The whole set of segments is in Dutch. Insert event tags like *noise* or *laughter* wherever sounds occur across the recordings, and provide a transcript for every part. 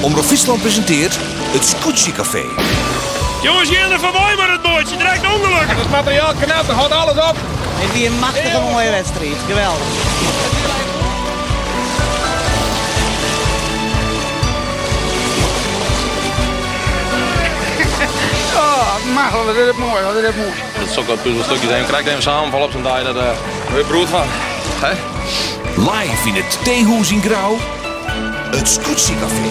Omroep Friesland presenteert het Scootsie Café. Jongens, jullie van mooi maar het bootje. Direct ongelukkig. Het materiaal knapt, er gaat alles op. Het is een machtige mooie wedstrijd. Geweldig. *laughs* Oh, machtig, wat is het mooi, wat is het mooi. Dat is ook wat puzzelstukjes zijn. Krijg even samenval op zijn dag. Dat uh, weer brood van. Hè? Live in het Theehoes in Grauw. Het Scootsie Café.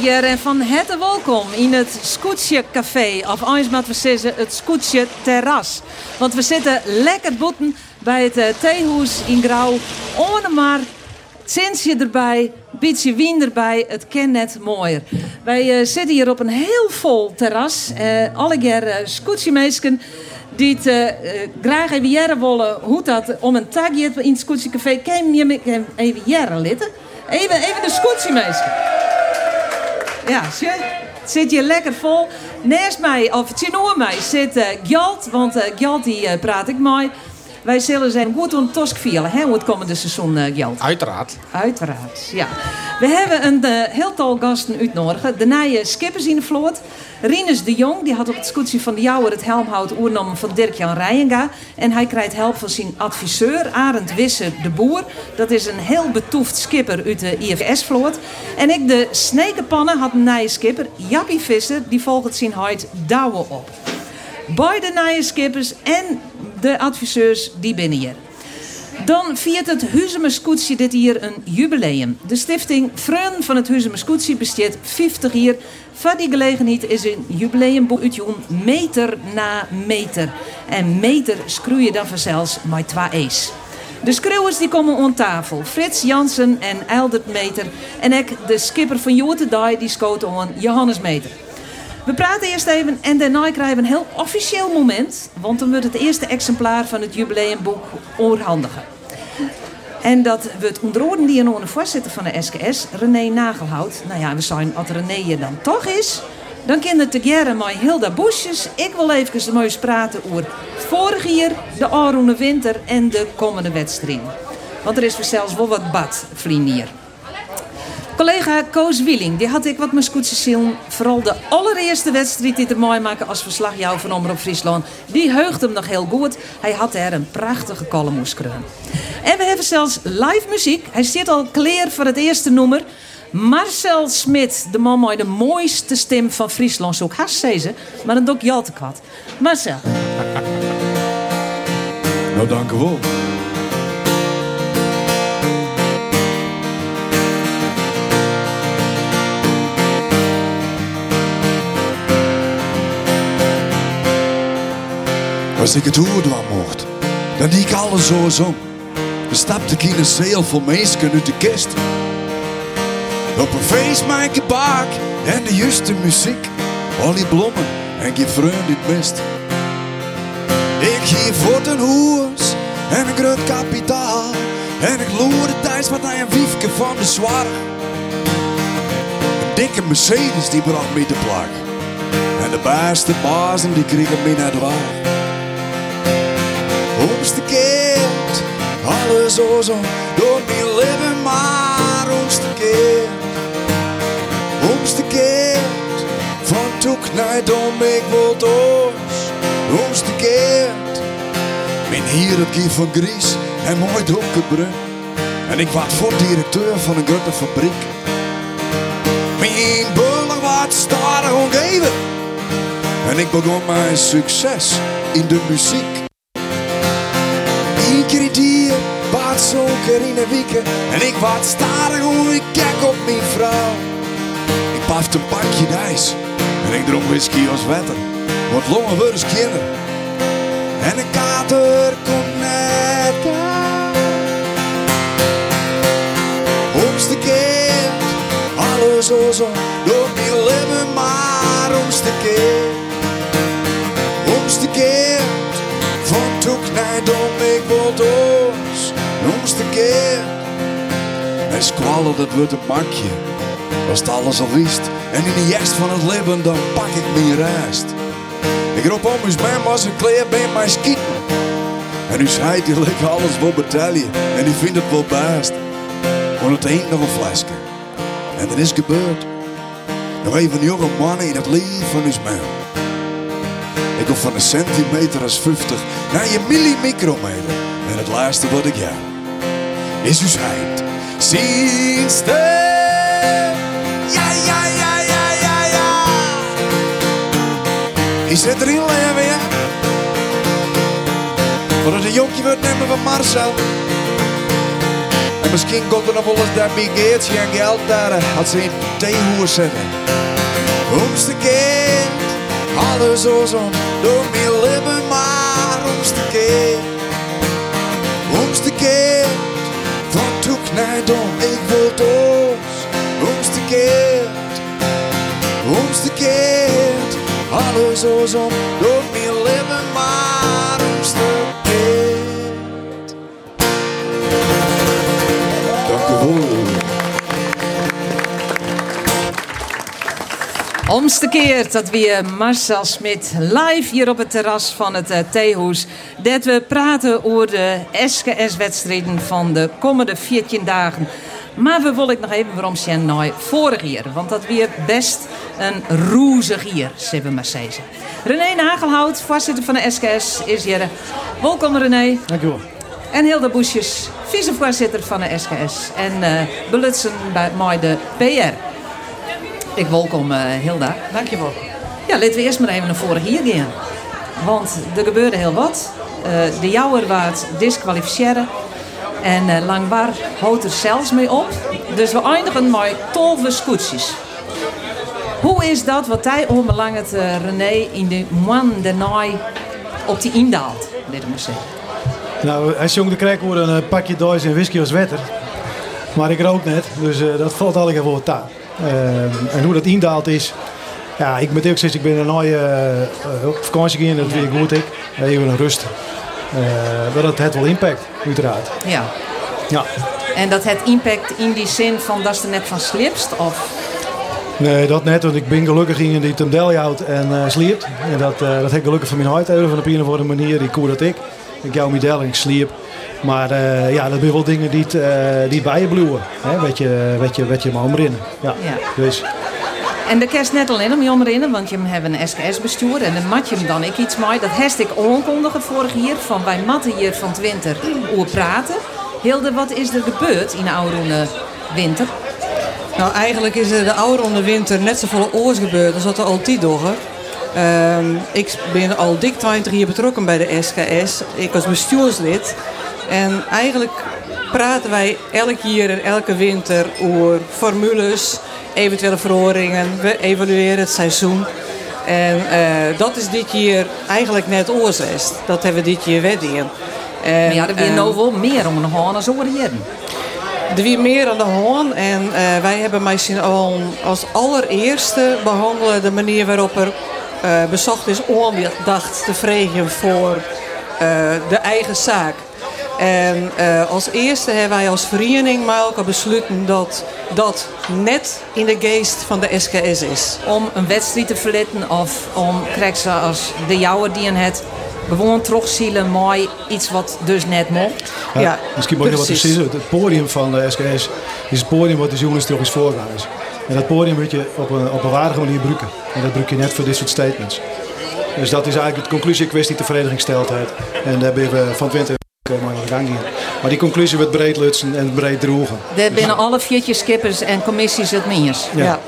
Jaren en van harte welkom in het Scootje Café. Of eens wat we zeggen, het Scootje Terras. Want we zitten lekker boeten bij het uh, theehoes in Grauw. Ohne maar Zinsje erbij, beetje wien erbij, het ken net mooier. Wij uh, zitten hier op een heel vol terras. Uh, alle keer uh, die het graag even jaren willen hoe dat om een tagje in het scootjecafé. Kan je even jaren litten? Even, even de scootjemeesken. Ja, zie je? Zit hier lekker vol. Naast mij, of tegenover mij, zit uh, Gjalt. Want uh, Gjalt die praat ik mooi. Wij zullen zijn goed aan Tosk vielen, hè, hoe het komende seizoen uh, Gjalt. Uiteraard. Uiteraard, ja. We hebben een uh, heel tal gasten uitnodigen. De nieuwe skippers in de vloot. Rinus de Jong, die had op het scootje van de Jouwer het helmhout oernomen van Dirk-Jan Rijenga. En hij krijgt help van zijn adviseur, Arend Wisse de Boer. Dat is een heel betoefd skipper uit de IFS-vloot. En ik, de snekenpannen, had een nieuwe skipper, Jappie Visser. Die volgt zijn huid Douwe op. Beide nieuwe skippers en de adviseurs die binnen hier. Dan viert het Huzemer Scootsie dit hier een jubileum. De stichting Freun van het Huzemer Scootsie besteedt 50 jaar. Van die gelegenheid is een uitjoen meter na meter. En meter screw je dan vanzelfs met twee e's. De schreeuwers die komen aan tafel. Frits Jansen en Eldert Meter. En ik, de skipper van Jote die schoot aan Johannes Meter. We praten eerst even en daarna krijgen we een heel officieel moment. Want dan wordt het eerste exemplaar van het jubileumboek oorhandigen. En dat wordt onder die een voorzitter van de SKS, René Nagelhout. Nou ja, we zijn als René er dan toch is. Dan kan het together met Hilda Boesjes. Ik wil even eens praten over vorig jaar, de Aroene Winter en de komende wedstrijd. Want er is zelfs wel wat bad, vrienden hier. Collega Koos Wieling, die had ik wat mijn zien. Vooral de allereerste wedstrijd die te mooi maken als verslagjouwer van Omroep Friesland. Die heugt hem nog heel goed. Hij had er een prachtige kalmoeskreun. En we hebben zelfs live muziek. Hij zit al klaar voor het eerste nummer. Marcel Smit, de man met de mooiste stem van Friesland. Zei ze, maar dan doe ik Jalte kwad. Marcel. Nou, dank wel. Als ik het hoorde mocht, dan die ik alles zo zo. Dan stapte ik in een zeel vol mensen uit de kist. Op een feest maak ik baak en de juiste muziek. Al die bloemen en je vreugd dit mist. Ik geef voor een hoes en een groot kapitaal. En ik loerde thuis wat naar een wiefke van de zwaar. Een dikke Mercedes die bracht me te plak. En de beste bazen die kregen me naar de waar. Omstekeerd, alles zo door mijn leven maar omstekeerd. Omstekeerd, van toek naar dom, ik wil doos. Omstekeerd, mijn hier op van Gries en mooi donkerbrun. En ik was voor directeur van een grote fabriek. Mijn bullen wat starig omgeven. En ik begon mijn succes in de muziek. Eén keer in die baat zo'n keer in de weken. En ik wat starig hoe ik kijk op mijn vrouw. Ik pafte een pakje ijs. En ik dronk whisky als wetter. Want longen worden kinderen. En een kater komt net aan. Omstekeerd, alles zo zo. Door mijn leven maar omstekeerd. Omstekeerd, ik wil doos. Omstekeerd. En squallen, dat wordt een makje. Als het alles al wist. En in de jest van het leven, dan pak ik mijn rest. Ik roep om eens mijn was een kleer bij mijn skieten. En nu zei hij lekker alles wil betalen. En die vindt het wel best. Want het ain't nog een flesje. En er is gebeurd. Nog even een jonge man in het leven van man. Ik kom van een centimeter als 50 naar je millimicrometer. En het laatste wat ik jou is uw. Sinds de... Ja, ja, ja, ja, ja, ja. Je zit erin leven, ja. Dat een jonkje wordt nemen van Marcel. En misschien komt er nog wel eens dat Big Gates geld daar had ze in theehoer zetten. Omstekeerd, alles zo zo door mijn lippen, maar omstekeerd. Omstekeerd, dom, ik word doos. Omstekeerd, omstekeerd, alles zo door mijn lippen, maar Omstekeerd, dat weer Marcel Smit live hier op het terras van het uh, Theehoes. Dat we praten over de SKS-wedstrijden van de komende 14 dagen. Maar we willen nog even waarom zijn naar vorig jaar. Want dat weer best een roezig jaar, zullen we maar zeggen. René Nagelhout, voorzitter van de SKS, is hier. Welkom René. Dankjewel. En Hilde Boesjes, vicevoorzitter van de SKS. En uh, belutsen bij mij de PR. Ik welkom uh, Hilda. Dankjewel. Ja, laten we eerst maar even naar vorig jaar gaan. Want er gebeurde heel wat. Uh, de jouwer waard disqualificeren. En uh, Langbar houdt er zelfs mee op. Dus we eindigen met tolve scootjes. Hoe is dat wat hij onbelangrijk uh, René in de moan de naai op die indaalt? Dit moet zeggen. Nou, hij zong de krek voor een pakje Duits en whisky als wetter. Maar ik rook net, dus uh, dat valt al wat taal. Uh, en hoe dat indaalt is. Ja, ik moet ook zeggen, ik ben een nooit op vakantie gegaan, dat vind ik goed. Ik. Even een rust. Dat het wel impact, uiteraard. Ja. ja. En dat het impact in die zin van dat ze er net van slipst? Of? Nee, dat net, want ik ben gelukkig in die Tendel houdt en uh, sliept. En dat, uh, dat heb ik gelukkig van mijn huid van op een of andere manier. Die koer dat ik. Ik hou mijn del en ik sliep. Maar uh, ja, dat zijn wel dingen die, uh, die bij je bloeien. Weet je, weet je, weet je maar omrinnen. Ja. ja. Dus. En de kerst net alleen om je omrinnen, want je hebt een SKS-bestuur en dan mat je hem dan ik iets mee. Dat heb ik aankondigen vorig jaar, van wij matten hier van het winter over praten. Hilde, wat is er gebeurd in de oude winter? Nou, eigenlijk is er de oude winter net zo volle oors gebeurd als wat er altijd doen. Um, ik ben al dik 20 jaar betrokken bij de SKS. Ik was bestuurslid. En eigenlijk praten wij elk jaar en elke winter over formules, eventuele verhoringen. We evalueren het seizoen. En uh, dat is dit jaar eigenlijk net oorzest. Dat hebben we dit jaar wedden. En, ja, er weer nou wel meer om de haan als oorjaren. Er weer meer aan de hand en uh, wij hebben misschien al als allereerste behandelen de manier waarop er uh, bezocht is aandacht te vregen voor uh, de eigen zaak. En uh, als eerste hebben wij als vereniging maar ook besloten dat dat net in de geest van de SKS is. Om een wedstrijd te verlitten of om krijg ze als de jouwe die een het gewoon terugzielen mooi iets wat dus net mocht. Ja, ja misschien moet je wat precies. Het podium van de SKS is het podium wat de jongens terug is voorgaan is. En dat podium moet je op een, op een waardige manier gebruiken. En dat gebruik je net voor dit soort statements. Dus dat is eigenlijk de conclusie kwestie de vereniging stelt. En daar hebben we van 20 maar gang in. Maar die conclusie wordt breed lutsen en breed droegen. Dat binnen alle viertjes skippers en commissies het meers. Ja. ja.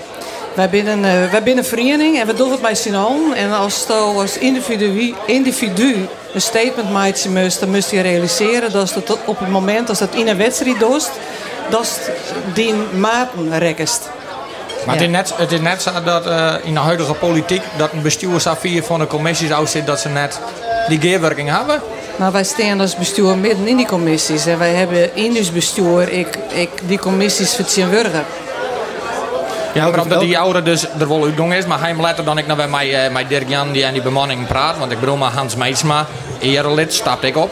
Wij binnen, uh, wij binnen vereniging en we doen het bij Sinan. En als je als individu, individu een statement maakt, dan moet je realiseren dat het op het moment dat het in een wedstrijd doet, dat die maten rekst. Maar ja. het, is net, het is net zo dat uh, in de huidige politiek dat een bestuursafvier van de commissies uitzit dat ze net die geerwerking hebben. Nou, wij staan als bestuur midden in die commissies. En wij hebben in ons bestuur ik, ik die commissies vertegenwoordigen. Ja, maar omdat die ouder dus er wel uitgang is. Maar hij later dan ik naar bij mij, uh, mijn Dirk Jan die aan die bemanning praat. Want ik bedoel maar Hans Meitsma, erelid, stap ik op.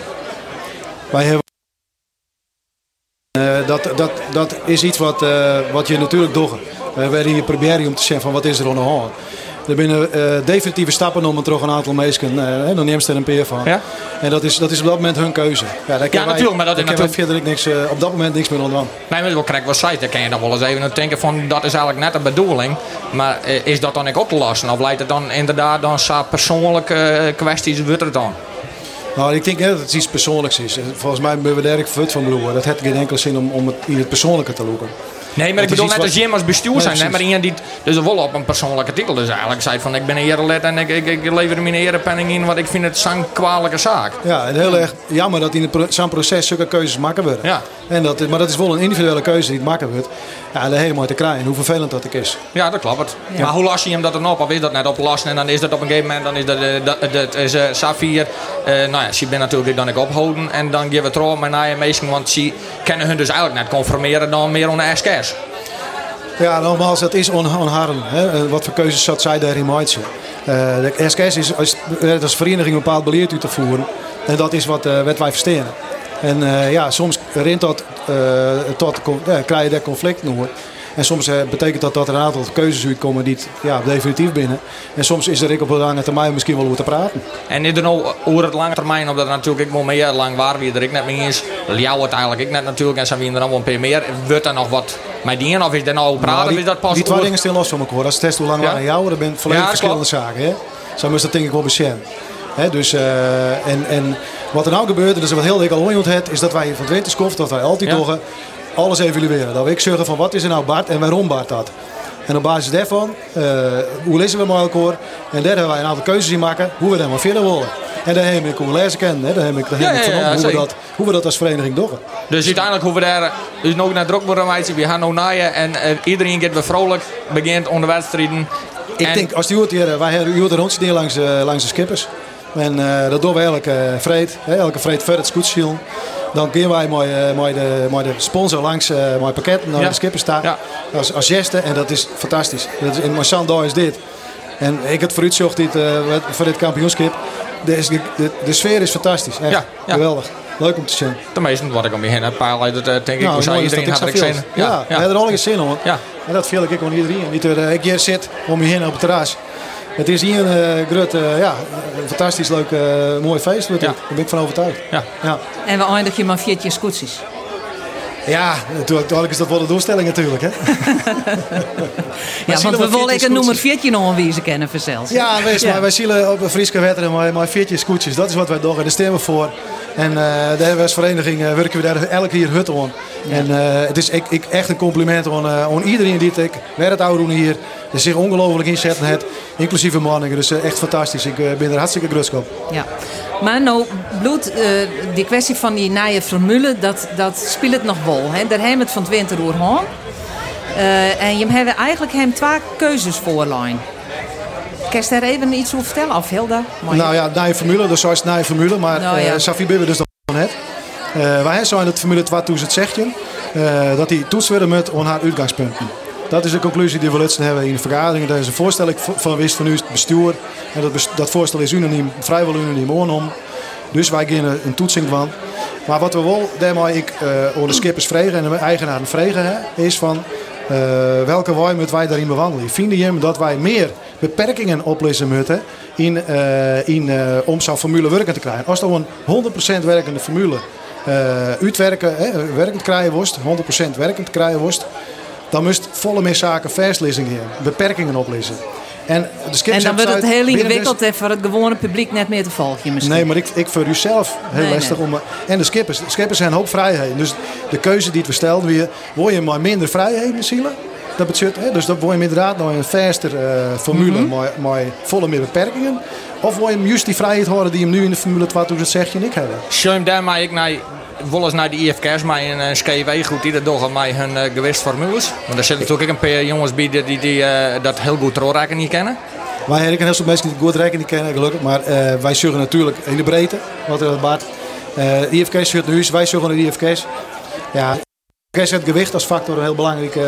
Wij hebben... Uh, dat, dat, dat is iets wat, uh, wat je natuurlijk doet. We werden hier proberen om te zeggen van wat is er aan de hand. Er zijn eh, definitieve stappen om er toch een aantal mensen, uh, dan neemt er een peer van. Ja? En dat is, dat is op dat moment hun keuze. Ja, daar Ja, natuurlijk, maar dat is natuurlijk- verder ik niks, eh, op dat moment niks meer onderaan. Nee, maar krijg wat zei, dan kan je dan wel eens even denken van dat is eigenlijk net de bedoeling. Maar eh, is dat dan ook op te lossen? Of leidt het dan inderdaad dan persoonlijke eh, kwesties, wordt het dan? Nou, ik denk dat het iets persoonlijks is. Volgens mij ben we daar erg van broer. Dat heeft geen enkele zin om, om het in het persoonlijke te loeken. Nee, maar ik bedoel net als Jim als bestuur Nee, zijn. hè, maar iemand die dus wel op een persoonlijke titel. Dus eigenlijk zei van ik ben een erelid en ik, ik, ik lever mijn erepenning in. Want ik vind het zo'n kwalijke zaak. Ja, en heel erg jammer dat in zo'n proces zulke keuzes maken worden. Ja. En dat, maar dat is wel een individuele keuze die het maken wordt. Ja, daar helemaal te krijgen. Hoe vervelend dat ook is. Ja, dat klopt. Maar hoe las je hem dat dan op? Of is dat net oplossen en dan is dat op een gegeven moment, dan is dat, eh, dat, dat is uh, Safir. eh, nou ja, ze ben natuurlijk dan ik ophouden en dan geven we het erop met naar je meesten, want ze kennen hun dus eigenlijk net conformeren dan meer onder SKS. Ja, nogmaals, dat is on, onharm. Hè? Eh, Wat voor keuzes zat zij daarin maken? Eh de SKS is als, eh, als vereniging een bepaald beleid uit te voeren. En dat is wat, wat wij verstehen. En ja, soms rint dat, tot, krijg je conflict door. En soms eh, betekent dat dat er een aantal keuzes uitkomen die het, ja, definitief binnen. En soms is er ook op een lange termijn misschien wel over te praten. En er nou over het lange termijn, omdat natuurlijk ik wel meer lang waar wie er ik net mee is, jou het eigenlijk ik net natuurlijk en zijn we er allemaal een paar meer. Wordt er nog wat met die of is er nou praten Nou, of is dat pas die twee dingen staan los van elkaar. Als het test hoe lang Ja? waren jou, dat zijn volledig Ja, dat verschillende zaken. Hè? Zo moest dat denk ik wel beschermen. Hè, dus, eh, en, en wat er nou gebeurt, en dat is wat heel dik al het, is dat wij van het wetenschap, dat wij altijd Ja. toch alles evalueren. Dat we ik zeggen van wat is er nou Bart en waarom Bart dat. En op basis daarvan, eh, hoe lezen we elkaar? En daar hebben wij een aantal keuzes in maken, hoe we dat maar verder willen. En daar heb ik hoe lezen kennen, hè? daar heb ik, daar Ja, heb ik van ja, hoe, we dat, hoe we dat als vereniging doen. Dus uiteindelijk hoeven we daar dus nog naar druk worden wijzen. We gaan nou naaien en eh, iedereen gaat weer vrolijk, begint onder wedstrijden. Ik En- denk, als die hier, wij hebben rondjes neer langs, eh, langs de skippers. En eh, dat doen we elke uh, vreed, elke vreed verder het scootsschiel. Dan kunnen wij mooi, eh, mooi, de, mooi de sponsor langs eh mooi pakket naar Ja. de skippers staan. Ja. Als, als geste en dat is fantastisch. Dat is, in Marsan is dit. En ik het vooruitzocht dit, eh, voor dit kampioenschap. De, de, de sfeer is fantastisch. Echt. Ja, ja. Geweldig. Leuk om te zien. De wat ik om je heen heb, paar dat denk ik, Nou, zou dat iedereen ik had veel. zin. Ja, we hebben er al zin om. Ja. En dat viel ik ook aan iedereen. Niet eh, ik hier zit om je heen op het terras. Het is hier een uh, groot, eh, ja, een fantastisch leuk, eh, mooi feest. wordt Ja. het. Daar ben ik van overtuigd. Ja. Ja, En we eindigen maar viertje scootjes. Ja natuurlijk is dat wel de doelstelling natuurlijk. Hè? *laughs* Ja, want we willen een nummer scootjes. 14 nog kennen voor zelfs. Ja, wees, Ja. maar wij zien op een Friese wetter maar, maar veertje scootjes. Dat is wat wij doen en daar stemmen we voor. En eh daar hebben we als vereniging eh, werken we daar elke keer hut aan. En eh, het is ik, ik, echt een compliment aan, eh, aan iedereen die het ik werd het oude doen hier. Die zich ongelooflijk inzetten het, inclusief de mannen. Dus echt fantastisch. Ik ben er hartstikke grutsk op. Ja. Maar nou, bloed, eh, die kwestie van die nieuwe formule, dat, dat speelt het nog wel. Hè? Daar hebben we het van het winteroer aan. Eh, en je hebt eigenlijk hem twee keuzes voorlijn. Kan je daar even iets over vertellen? Of Hilda? Mooi. Nou ja, na je formule, dus zoals na je formule. Maar Nou ja. eh Safi Bibbe dus nog net. Eh wij zijn het formule 2016 eh dat die toets werden met aan haar uitgangspunten. Dat is de conclusie die we laatst hebben in de vergadering. Daar is een voorstel van wist van u het bestuur. En dat, dat voorstel is unaniem, vrijwel unaniem aangenomen. Dus wij er een toetsing van. Maar wat we wel daarmee ik eh aan de skippers vragen en de eigenaren vragen hè, is van eh, welke wij moeten wij daarin bewandelen. Vinden je dat wij meer beperkingen oplezen moeten in, eh, in, eh, om zo'n formule werken te krijgen? Als er een 100% werkende formule eh uitwerken, hè, werkend krijgen worst, 100% werkend krijgen worst, dan moest volle meer zaken hier, beperkingen oplezen. En, en dan wordt het heel ingewikkeld en voor het gewone publiek net meer te volgen misschien. Nee, maar ik, ik voor u zelf heel Nee, lastig nee. om. En de skippers. De skippers zijn een hoop vrijheden. Dus de keuze die we stelden weer, wil je maar minder vrijheden zielen? Dat betekent, hè, dus dan wil je hem inderdaad nog een faster eh, formule, maar, maar volle meer beperkingen. Of wil je hem juist die vrijheid houden die hem nu in de Formule 2016 niet hebben? Schoen daarmee ik naar, wel eens naar de IFK's, maar in een SKW goed die dat doen met hun uh, gewichtsformules. Want er zitten natuurlijk ook een paar jongens bij die, die, die eh, dat heel goed doorraken niet kennen. Wij hebben heel veel mensen die goed rekening kennen, gelukkig. Maar eh, wij zorgen natuurlijk in de breedte, wat er baat. Uh, IFK's zit nu, wij zorgen naar de IFK's. Ja, IFK's het gewicht als factor een heel belangrijk uh,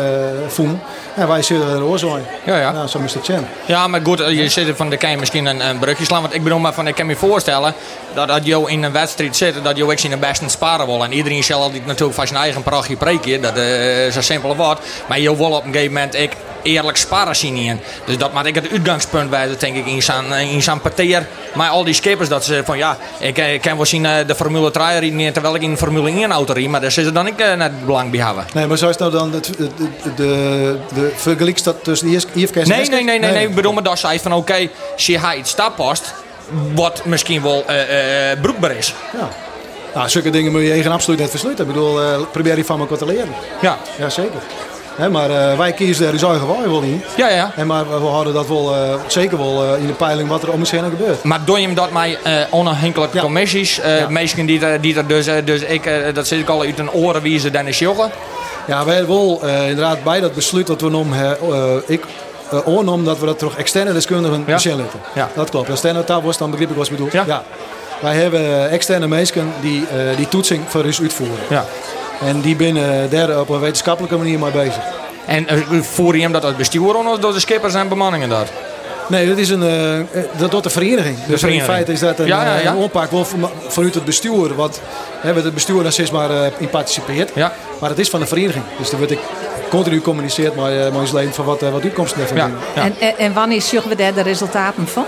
voelen. En wij zullen er oorzaak. Ja, ja. Nou, zo moest het zijn. Ja, maar goed, je zit er van de kan misschien een, een brugje slaan. Want ik bedoel, maar van, ik kan me voorstellen dat als je in een wedstrijd zit, dat je ook in de beste sparen wil. En iedereen zal altijd natuurlijk van zijn eigen prachtje preken. Dat is een simpele woord. Maar je wil op een gegeven moment, ik eerlijk sparren zien in. Dus dat maakt ik het uitgangspunt bij, denk ik, in zijn, in zijn parteer. Maar al die skippers, dat ze van ja, ik, ik kan wel zien eh, de Formule 3 rijden terwijl ik in de Formule 1 auto rijd, maar daar zit dan ik net belang bij Nee, maar zo is nou dan de, de, de, dat tussen de IFK en nee, nee, nee, nee, nee, ik bedoel maar dat zei van oké, okay, zie hij iets stappast, wat misschien wel uh, uh, broekbaar is. Ja. Nou, zulke dingen moet je eigen absoluut net versluiten. Ik bedoel, uh, probeer je van me wat te leren. Ja. Ja, zeker. He, maar uh, wij kiezen daar dus eigen wel in. Ja, ja. En maar we houden dat wel, uh, zeker wel in de peiling wat er om ons heen gebeurt. Maar doe je hem dat met onafhankelijke ja. commissies? Ja. Mensen die, die er dus, dus ik, dat zit ik al uit een oren wie ze dan is joggen. Ja, wij hebben wel inderdaad bij dat besluit dat we om, ik uh, dat we dat toch externe deskundigen ja. laten. Ja. Dat klopt. Als externe was, dan begrijp ik wat bedoeld. Ja. ja. Wij hebben externe mensen die uh, die toetsing voor ons uitvoeren. Ja. En die binnen daar op een wetenschappelijke manier mee bezig. En uh, voer je hem dat uit bestuur of door de skippers en bemanningen daar? Nee, dat is een, uh, dat doet de vereniging. De dus vereniging. in feite is dat een, ja, ja, ja. een onpak wel vanuit het bestuur. Wat hebben het bestuur daar steeds maar uh, in participeert. Ja. Maar het is van de vereniging. Dus daar wordt ik continu communiceert met, uh, met ons leven van wat, wat uitkomsten ervan ja. ja. En, en, en wanneer zullen we daar de resultaten van?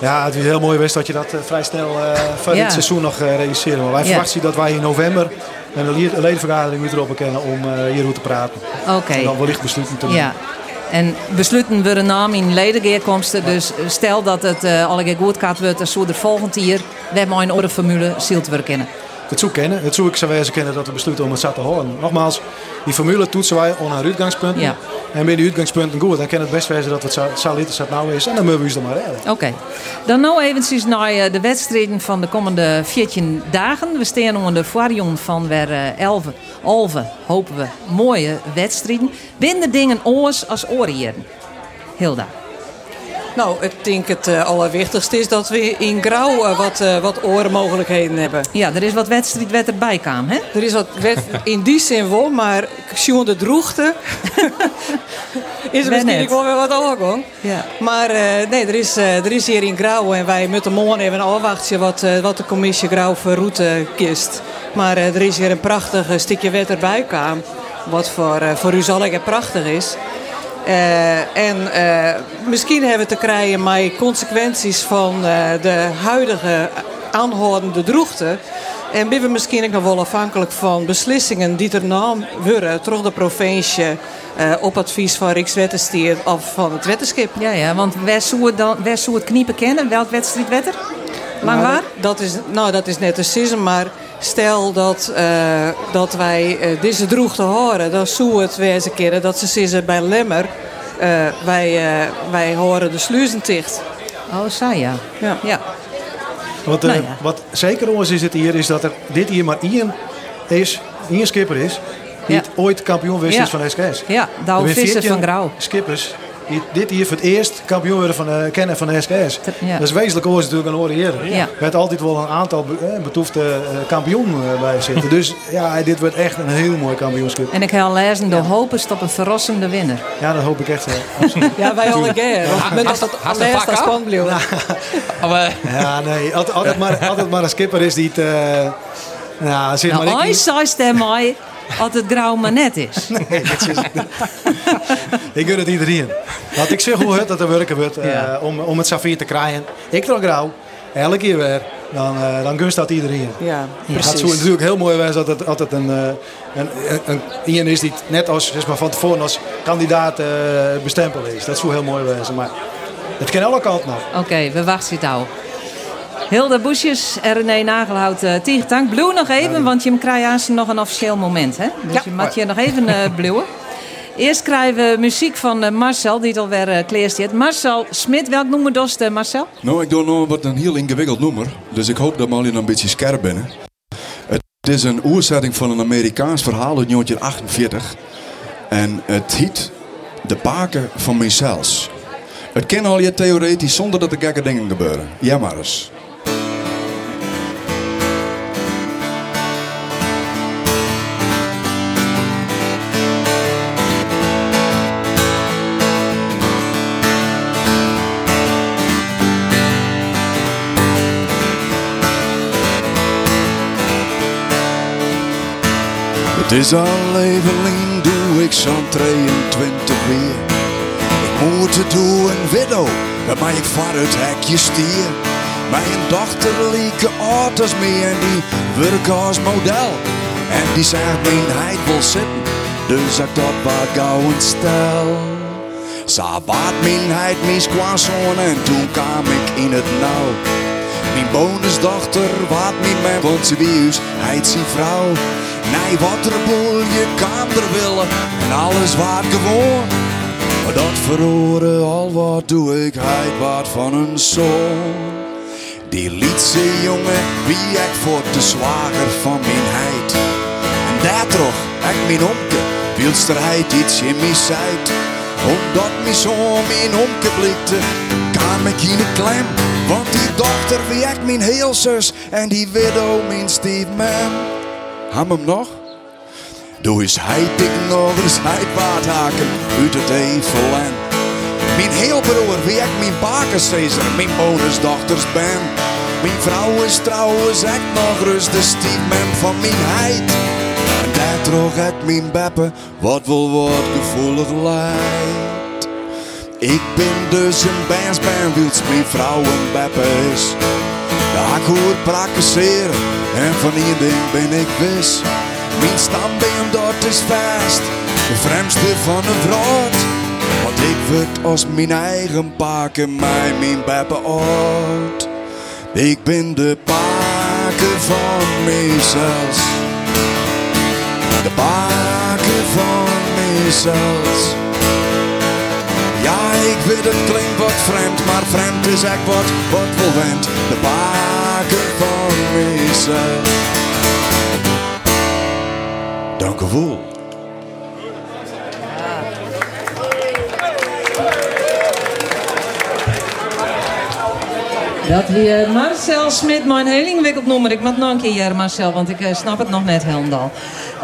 Ja, het is heel mooi geweest dat je dat uh, vrij snel uh, van dit seizoen nog uh, realiseren. Maar wij verwachten dat wij in november een ledenvergadering moeten erop kennen om hierover te praten. Oké. Okay. En dan wellicht besluiten te nemen. Ja. En besluiten we een naam in ledengeerkomsten. Dus stel dat het uh, alle goed gaat wordt, dan zou er volgend jaar we maar een orde formule zielt we kennen. Het zou kennen. Het zou ik kennen dat we besluiten om het zat te houden. Nogmaals, die formule toetsen wij onder haar uitgangspunten. Ja. En binnen die uitgangspunten goed, dan kan het best wijzen dat het zo liter zat nou is. En dan moeten we ons er maar redden. Oké. Okay. Dan nou eventjes naar de wedstrijden van de komende 14 dagen. We staan onder de variant van weer 11, Alve, hopen we, mooie wedstrijden. Binnen dingen oors als oorjeren. Hilda. Nou, ik denk het uh, allerwichtigste is dat we in Grauw uh, wat, uh, wat orenmogelijkheden hebben. Ja, er is wat wedstrijd wat erbij kwam, hè? Er is wat wet, in die zin wel, maar Sjoen de Droegte *laughs* is er misschien wel weer wat overgang. Ja. Maar nee, er is, er is hier in Grauw en wij moeten morgen even afwachten wat, wat de commissie Grauw voor route kiest. Maar er is hier een prachtig stukje wet erbij kwam, wat voor, voor u zal ik prachtig is. Uh, en uh, misschien hebben we te krijgen met consequenties van uh, de huidige aanhoudende droegte. En ben we misschien ook nog wel afhankelijk van beslissingen die er nam worden door de provincie op advies van Rijkswettenstier of van het wetenschap. Ja, ja, want waar zou dan, zou het kniepen kennen? Welk wedstrijd wetter? Lang waar? Nou, dat, is, nou, dat is net een sism, maar stel dat, uh, dat wij uh, deze droeg te horen, dan zou het wezen keren dat ze zeggen bij Lemmer, uh, wij, wij horen de sluizen dicht. Oh, zo ja. Ja. ja. Wat, nou ja. wat zeker ons is het hier, is dat er dit hier maar één is, één skipper is, die ja. ooit kampioen wist ja. is van SKS. Ja, Visser van Grauw. Skippers die dit hier voor het eerst kampioen worden van, uh, kennen van de SKS. Ja. Dat is wezenlijk oors natuurlijk een oren eerder. Ja. Er werd altijd wel een aantal be betoefde uh, kampioen uh, bij zitten. dus ja, dit wordt echt een heel mooi kampioenschap. En ik ga lezen, de ja. hoop is op een verrassende winnaar. Ja, dat hoop ik echt *laughs* wel. ja, wij al een keer. Met dat het laatste spannend Ja, nee. Altijd, altijd, maar, altijd maar een skipper is die het... ja, zeg nou, maar, ik zei het mij als het grauw maar net is. *laughs* Nee, dat is *laughs* ik gun het iedereen. Want ik zeg hoe het dat er werken wordt uh, ja. om, om het safir te krijgen. Ik wil grauw, elke keer weer, dan, uh, dan gunst dat iedereen. Ja, precies. Het zou natuurlijk heel mooi zijn dat het altijd een, uh, een, een, een is die net als zeg maar, van tevoren als kandidaat bestempeld is. Dat zou heel mooi zijn. Maar het kan alle kanten nog. Oké, okay, we wachten het al. Hilde Boesjes en René Nagelhout, uh, dank. Blauw nog even, want je krijgt nog een officieel moment. Hè? Dus ja. je mag je nog even uh, *laughs* bluwen. Eerst krijgen we muziek van uh, Marcel, die het alweer uh, kleerst Marcel Smit, welk nummer dost Marcel? Nou, ik doe nog wat een heel ingewikkeld nummer. Dus ik hoop dat jullie een beetje scherp binnen. Het is een oerzetting van een Amerikaans verhaal uit 1948. En het heet De Paken van Mezelf. Het kan al je theoretisch zonder dat er gekke dingen gebeuren. Ja maar eens. Het is al doe ik zo'n 23 weer. moeten doen een widow, waarmee ik voor het hekje stier. Mijn dochter lieke auto's mee en die werk als model. En die zegt mijn heid wil zitten, dus ik dat wat gauw een stel. Ze baat mijn heid mis kwam en toen kwam ik in het nauw. Mijn bonusdochter wat mijn man, want ze wie zijn vrouw. Nee, wat er boel, je kan er willen en alles wat gewoon. Maar dat verhoren al wat doe ik, heid wat van een zoon. Die lietse jongen, wie ik voor de zwager van mijn heid. En daar toch, ik mijn omke, wilster heid iets in mijn zijt. Omdat mijn zoon mijn omke blikte, ik in een klem. Want die dochter wie ik mijn heel zus en die widow mijn stiefman. Ham hem nog? Doe eens heid ik nog eens heid wat haken uit het evenland. Mijn heel broer, wie ik mijn bakencezer, mijn bonusdochters ben. Mijn vrouw is trouwens echt nog rust de stiefman van mijn heid. En daar droeg ik mijn beppe, wat wel wat gevoelig lijdt. Ik ben dus een bansbaan, wiels mijn vrouw een beppe is. Ja, ik hoor praktiseren en van één ding ben ik wis. Mijn stambeen dat is vast, de vreemdste van een vrouw. Want ik word als mijn eigen paken, mij mijn beppe oud. Ik ben de paken van mezelf. De paken van mezelf. Ik weet het klinkt wat vreemd, maar vreemd is echt wat, wat. De paken van mezelf. Dank u wel. Dat wie Marcel Smit, mijn heel ingewikkeld noemen. Ik moet nog een keer Marcel, want ik eh, snap het nog net helemaal.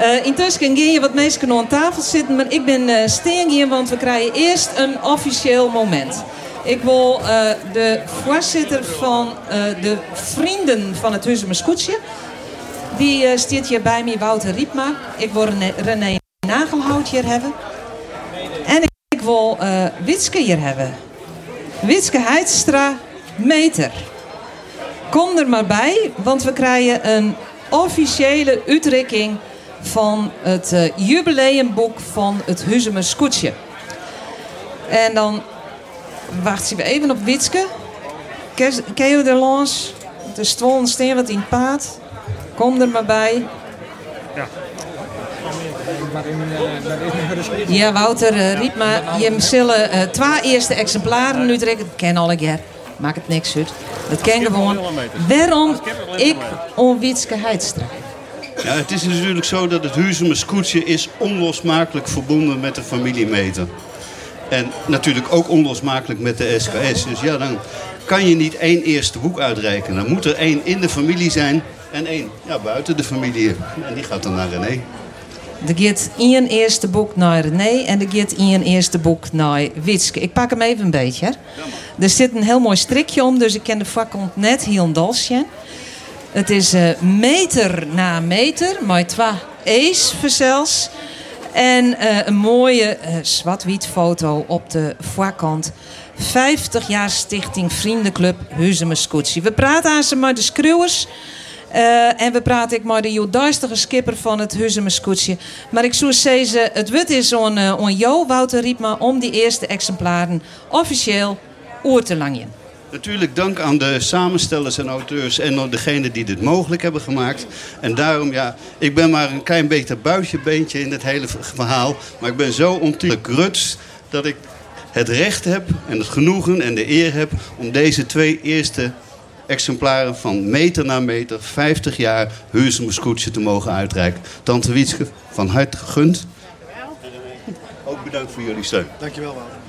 Uh, intussen gaan je wat mensen aan tafel zitten, maar ik ben uh, hier, want we krijgen eerst een officieel moment. Ik wil uh, de voorzitter van de Vrienden van het Huizen. Die uh, staat hier bij me, Wouter Riepma. Ik wil René, Nagelhout hier hebben. En ik, wil Witske hier hebben. Witske Heidstra, meter. Kom er maar bij, want we krijgen een officiële uitdrukking van het uh, jubileumboek van het Huzemer Scootje. En dan wachten we even op Witske. Je de lans? De stwon steen wat in paard. Kom er maar bij. Ja. Ja, Wouter uh, riep maar. Je zullen uh, twee eerste exemplaren nu trekken. Dat ken al een keer. Maakt het niks uit. Dat ken gewoon. Waarom ik om Witske Heidstra? Ja, het is natuurlijk zo dat het Huizemer Scootje is onlosmakelijk verbonden met de familiemeter. En natuurlijk ook onlosmakelijk met de SKS. Dus ja, dan kan je niet één eerste boek uitreiken. Dan moet er één in de familie zijn en één ja, buiten de familie. En die gaat dan naar René. Er gaat één eerste boek naar René en er gaat één eerste boek naar Witske. Ik pak hem even een beetje. Hè. Er zit een heel mooi strikje om, dus ik ken de vakant net heel dalsje. Het is uh, meter na meter, maar twee E's verzels. En uh, een mooie uh, zwart-wit foto op de voorkant. 50 jaar Stichting Vriendenclub Huzemerscootsie. We praten aan ze met de schreeuwers. Uh, en we praten ik maar de joodduistige skipper van het Huzemerscootsie. Maar ik zou zeggen, het wut is on, on jou, Wouter Riepma, om die eerste exemplaren officieel oer te langen. Natuurlijk dank aan de samenstellers en auteurs en aan degenen die dit mogelijk hebben gemaakt. En daarom, ja, ik ben maar een klein beetje buitjebeentje in het hele verhaal. Maar ik ben zo ontiegelijk ruts dat ik het recht heb en het genoegen en de eer heb om deze twee eerste exemplaren van meter na meter, 50 jaar Huursemerskoetje te mogen uitreiken. Tante Wietske, van harte gegund. Ook bedankt voor jullie steun. Dankjewel, Wouter.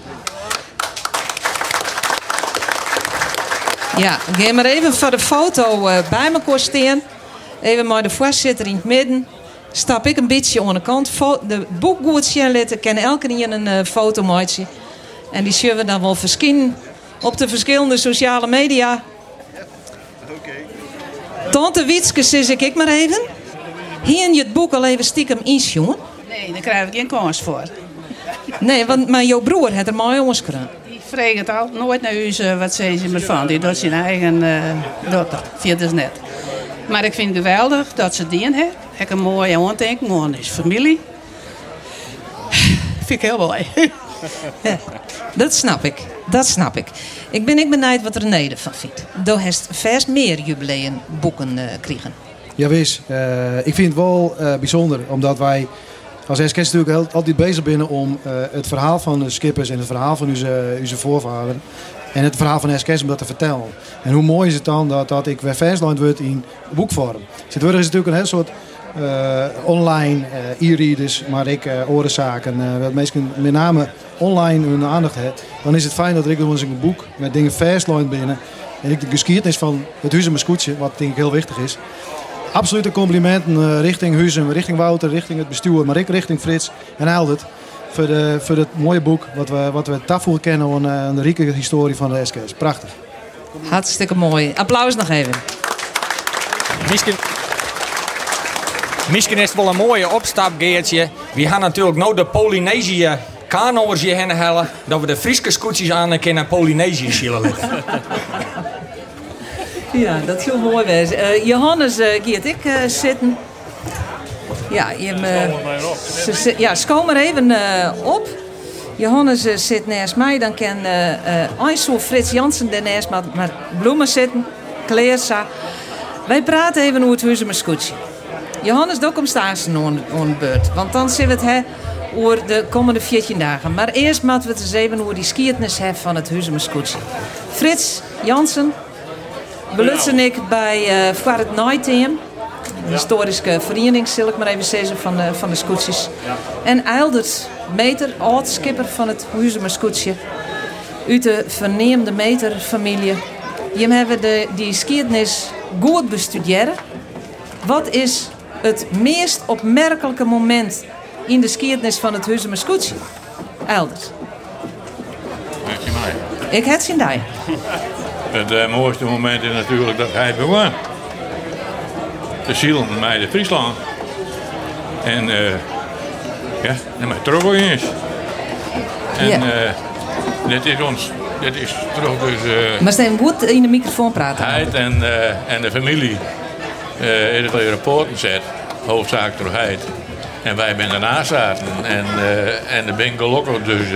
Ja, ga maar even voor de foto uh, bij me staan. Even maar de voorzitter in het midden. Stap ik een beetje aan de kant. De boek goed zien laten. Kan elke keer een uh, foto maken. En die zullen we dan wel verschijnen op de verschillende sociale media. Okay. Tante Wietske, zeg ik maar even. Hier je het boek al even stiekem eens, jongen? Nee, daar krijg ik geen kans voor. Nee, want maar jouw broer had er mooi jongens gedaan. Vreeg het al nooit naar huis eh, wat zijn ze met van. Die doet zijn eigen uh, dochter. Vindt dus net. Maar ik vind het geweldig dat ze die hebben. Ik een mooie aandenken aan is familie. *laughs* vind ik heel mooi. *laughs* Ja, dat snap ik. Dat snap ik. Ik ben ik benieuwd wat René ervan vindt. Doe heeft vast meer jubileumboeken uh, krijgen. Ja, wees. Uh, ik vind het wel uh, bijzonder, omdat wij als SKS natuurlijk heel, altijd bezig zijn om uh, het verhaal van de skippers en het verhaal van onze, onze voorvaderen en het verhaal van SKS om dat te vertellen. En hoe mooi is het dan dat, dat ik weer vastland word in boekvorm. Tegenwoordig is natuurlijk een heel soort uh, online uh, e-readers, maar ik uh, orenzaken, wat mensen met name online hun aandacht hebben. Dan is het fijn dat ik een boek met dingen vastland binnen en ik de geschiedenis van het Huizen Scootje, wat denk ik heel wichtig is. Absolute complimenten richting Huizen, richting Wouter, richting het bestuur, maar ik richting Frits en Eldert. Voor, de, voor het mooie boek wat we, wat we daarvoor kennen aan de rieke historie van de SKS. Prachtig. Hartstikke mooi. Applaus nog even. Misschien, misschien is het wel een mooie opstapgeertje. We gaan natuurlijk nou de Polynesië kanoers hierheen halen. Dat we de Friese scootjes aan en naar Polynesië zullen leggen. *laughs* Ja, dat zou mooi. Uh, Johannes uh, Geert, ik uh, zitten. Ja, je, uh, ze, ja, schoon maar even op. Johannes zit naast mij. Dan kan uh, Frits Jansen daarnaast met, met bloemen zitten. Kleersa. Wij praten even over het Huizen Scootje. Johannes, daar komt staan aan beurt. Want dan zien we het hè, over de komende 14 dagen. Maar eerst moeten we het eens even over die skiertnis hebben van het Huizen Scootje. Frits Jansen, belutsen ik bij uh, voor het Night Team. Een historische vereniging, zal ik maar even zeggen, van de, van de scootjes. En Eildert Meter, oud-skipper van het Huizemer Scootje. Uit de verneemde Meter-familie. Je hebben de, die skiertnis goed bestuderen. Wat is het meest opmerkelijke moment in de skiertnis van het Huizemer Scootje? Eildert. Ik heb zien daar. *laughs* Het uh, mooiste moment is natuurlijk dat hij begon. De ziel mij de Friesland. En uh, ja, en mijn troggel is. En ja. uh, dit is ons, dit is terug dus... Maar stem goed in de microfoon praten. Hij en, en de familie in het rapporten zet, hoofdzaak door Heid. En wij zijn ernaast zaten. En, en er ben gelukkig dus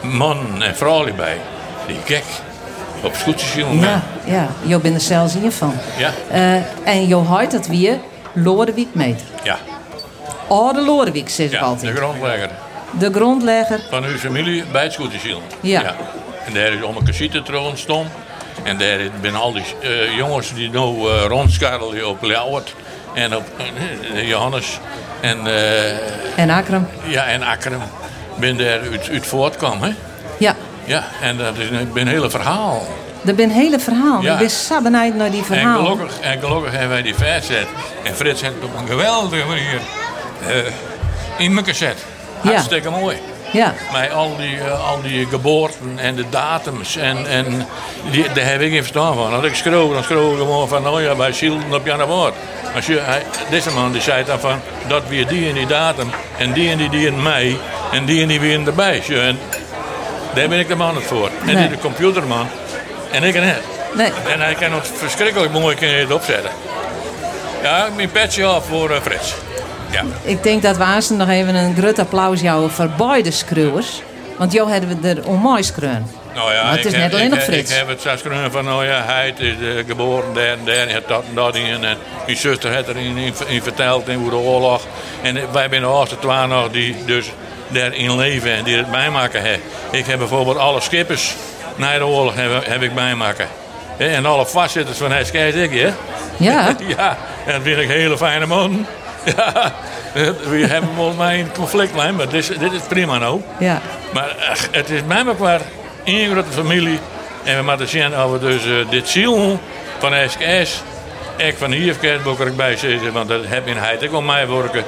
man en vrouw bij. Die gek op jongen. Ja, ja. Jo bent er zelfs hiervan. Ja. Uh, en Jo houdt dat weer Lodewijk meter. Ja. Oude Lodewijk, zeg ik ja, altijd. de grondlegger. De grondlegger. Van uw familie bij het scootjeshiel. Ja. ja. En daar is om een cassette ontstonden. En daar zijn al die uh, jongens die nu uh, rondscharrelen op Ljouwert. En op uh, Johannes. En, en Akram. Ja, en Akram. Ben daar uit, uit voortkwam, hè? Ja. Ja, en dat is een, een hele verhaal. Dat is een hele verhaal. Ja. Ik ben zo benieuwd naar die verhaal. En gelukkig, en gelukkig hebben wij die verzet. En Frits heeft het op een geweldige manier uh, in me gezet. Hartstikke ja. mooi. Ja. Met al die, uh, al die geboorten en de datums. En, en die, daar heb ik geen verstaan van. Als ik schreeuw, dan schreeuw ik gewoon van, nou ja, bij Zielden op Jan Woord. Als je, hij, deze man die zei dan van, dat weer die en die datum. En die en die, die in mei. En die en die weer erbij. En daar ben ik de man het voor. En Nee. die de computerman. En ik en het. Nee. En hij kan ons verschrikkelijk mooi het opzetten. Ja, mijn petje af voor uh, Frits. Ja. Ik denk dat we aanstaan nog even een groot applaus jou voor beide schreeuwers. Want jou hebben we er onmooi schreeuwen. Nou ja, Maar het is net alleen nog Frits. Ik heb het zelfs van, nou ja, hij is uh, geboren daar en daar, en dat en dat in. En mijn zuster heeft erin in, in verteld in hoe de oorlog. En wij zijn de oudste twee nog die dus daarin leven en die het bijmaken hebben. Ik heb bijvoorbeeld alle skippers na de oorlog heb, heb ik bijmaken. En alle vastzitters van hij skijt ik, hè? Ja. *laughs* ja, en dat vind ik hele fijne man. *laughs* Ja, we hebben volgens mij een conflictlijn, maar dit is, dit is prima nou. Ja. Maar ach, het is mij maar één grote familie. En we moeten zien we dus eh, dit ziel van SKS, ik van hier verkeerd boek er bij zitten, want dat heb in heid ook wel mij werken.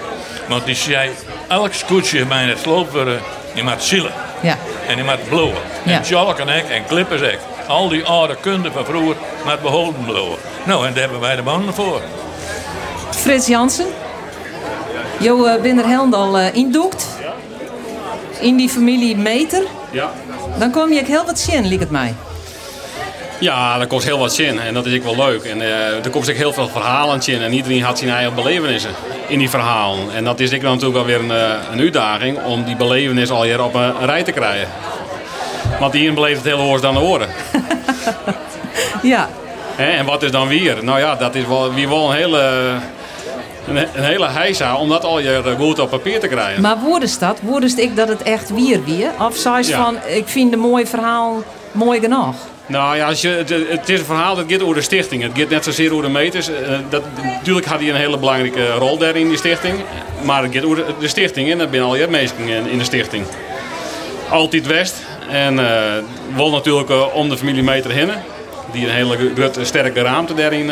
Want die zei, elk scootje bij het sloop worden, die moet zielen. Ja. En die moet blowen. Ja. En Schalk en ik en Klippers ik. Al die oude kunde van vroeger moet behouden blowen. Nou, en daar hebben wij de mannen voor. Frits Jansen. Jo uh, bent er helemaal uh, indoekt. in die familie Meter, Ja. dan kom je ook heel wat zien, lijkt het mij. Ja, daar kost heel wat zin en dat is ook wel leuk. En eh, er komt ook heel veel verhalen in en iedereen had zijn eigen belevenissen in die verhalen. En dat is ik dan natuurlijk wel weer een, eh, een uitdaging om die belevenis al hier op een, een rij te krijgen. Want die een beleeft het hele woord dan de oren. *laughs* Ja. En wat is dan weer? Nou ja, dat is wel, wie wel een hele, een, een hele heisa om dat al je goed op papier te krijgen. Maar woordest dat? Woordest ik dat het echt weer weer? Of zei je Ja. van, ik vind een mooi verhaal mooi genoeg? Nou ja, als je, het, het is een verhaal dat gaat over de stichting. Het gaat net zozeer over de meters. Eh, Dat, natuurlijk had hij een hele belangrijke rol daar in die stichting. Maar het gaat de- stichting en dat zijn al je mensen in, de stichting. Altijd West. En eh wel natuurlijk eh, om de familie Meter heen. Die een hele grote sterke ruimte daarin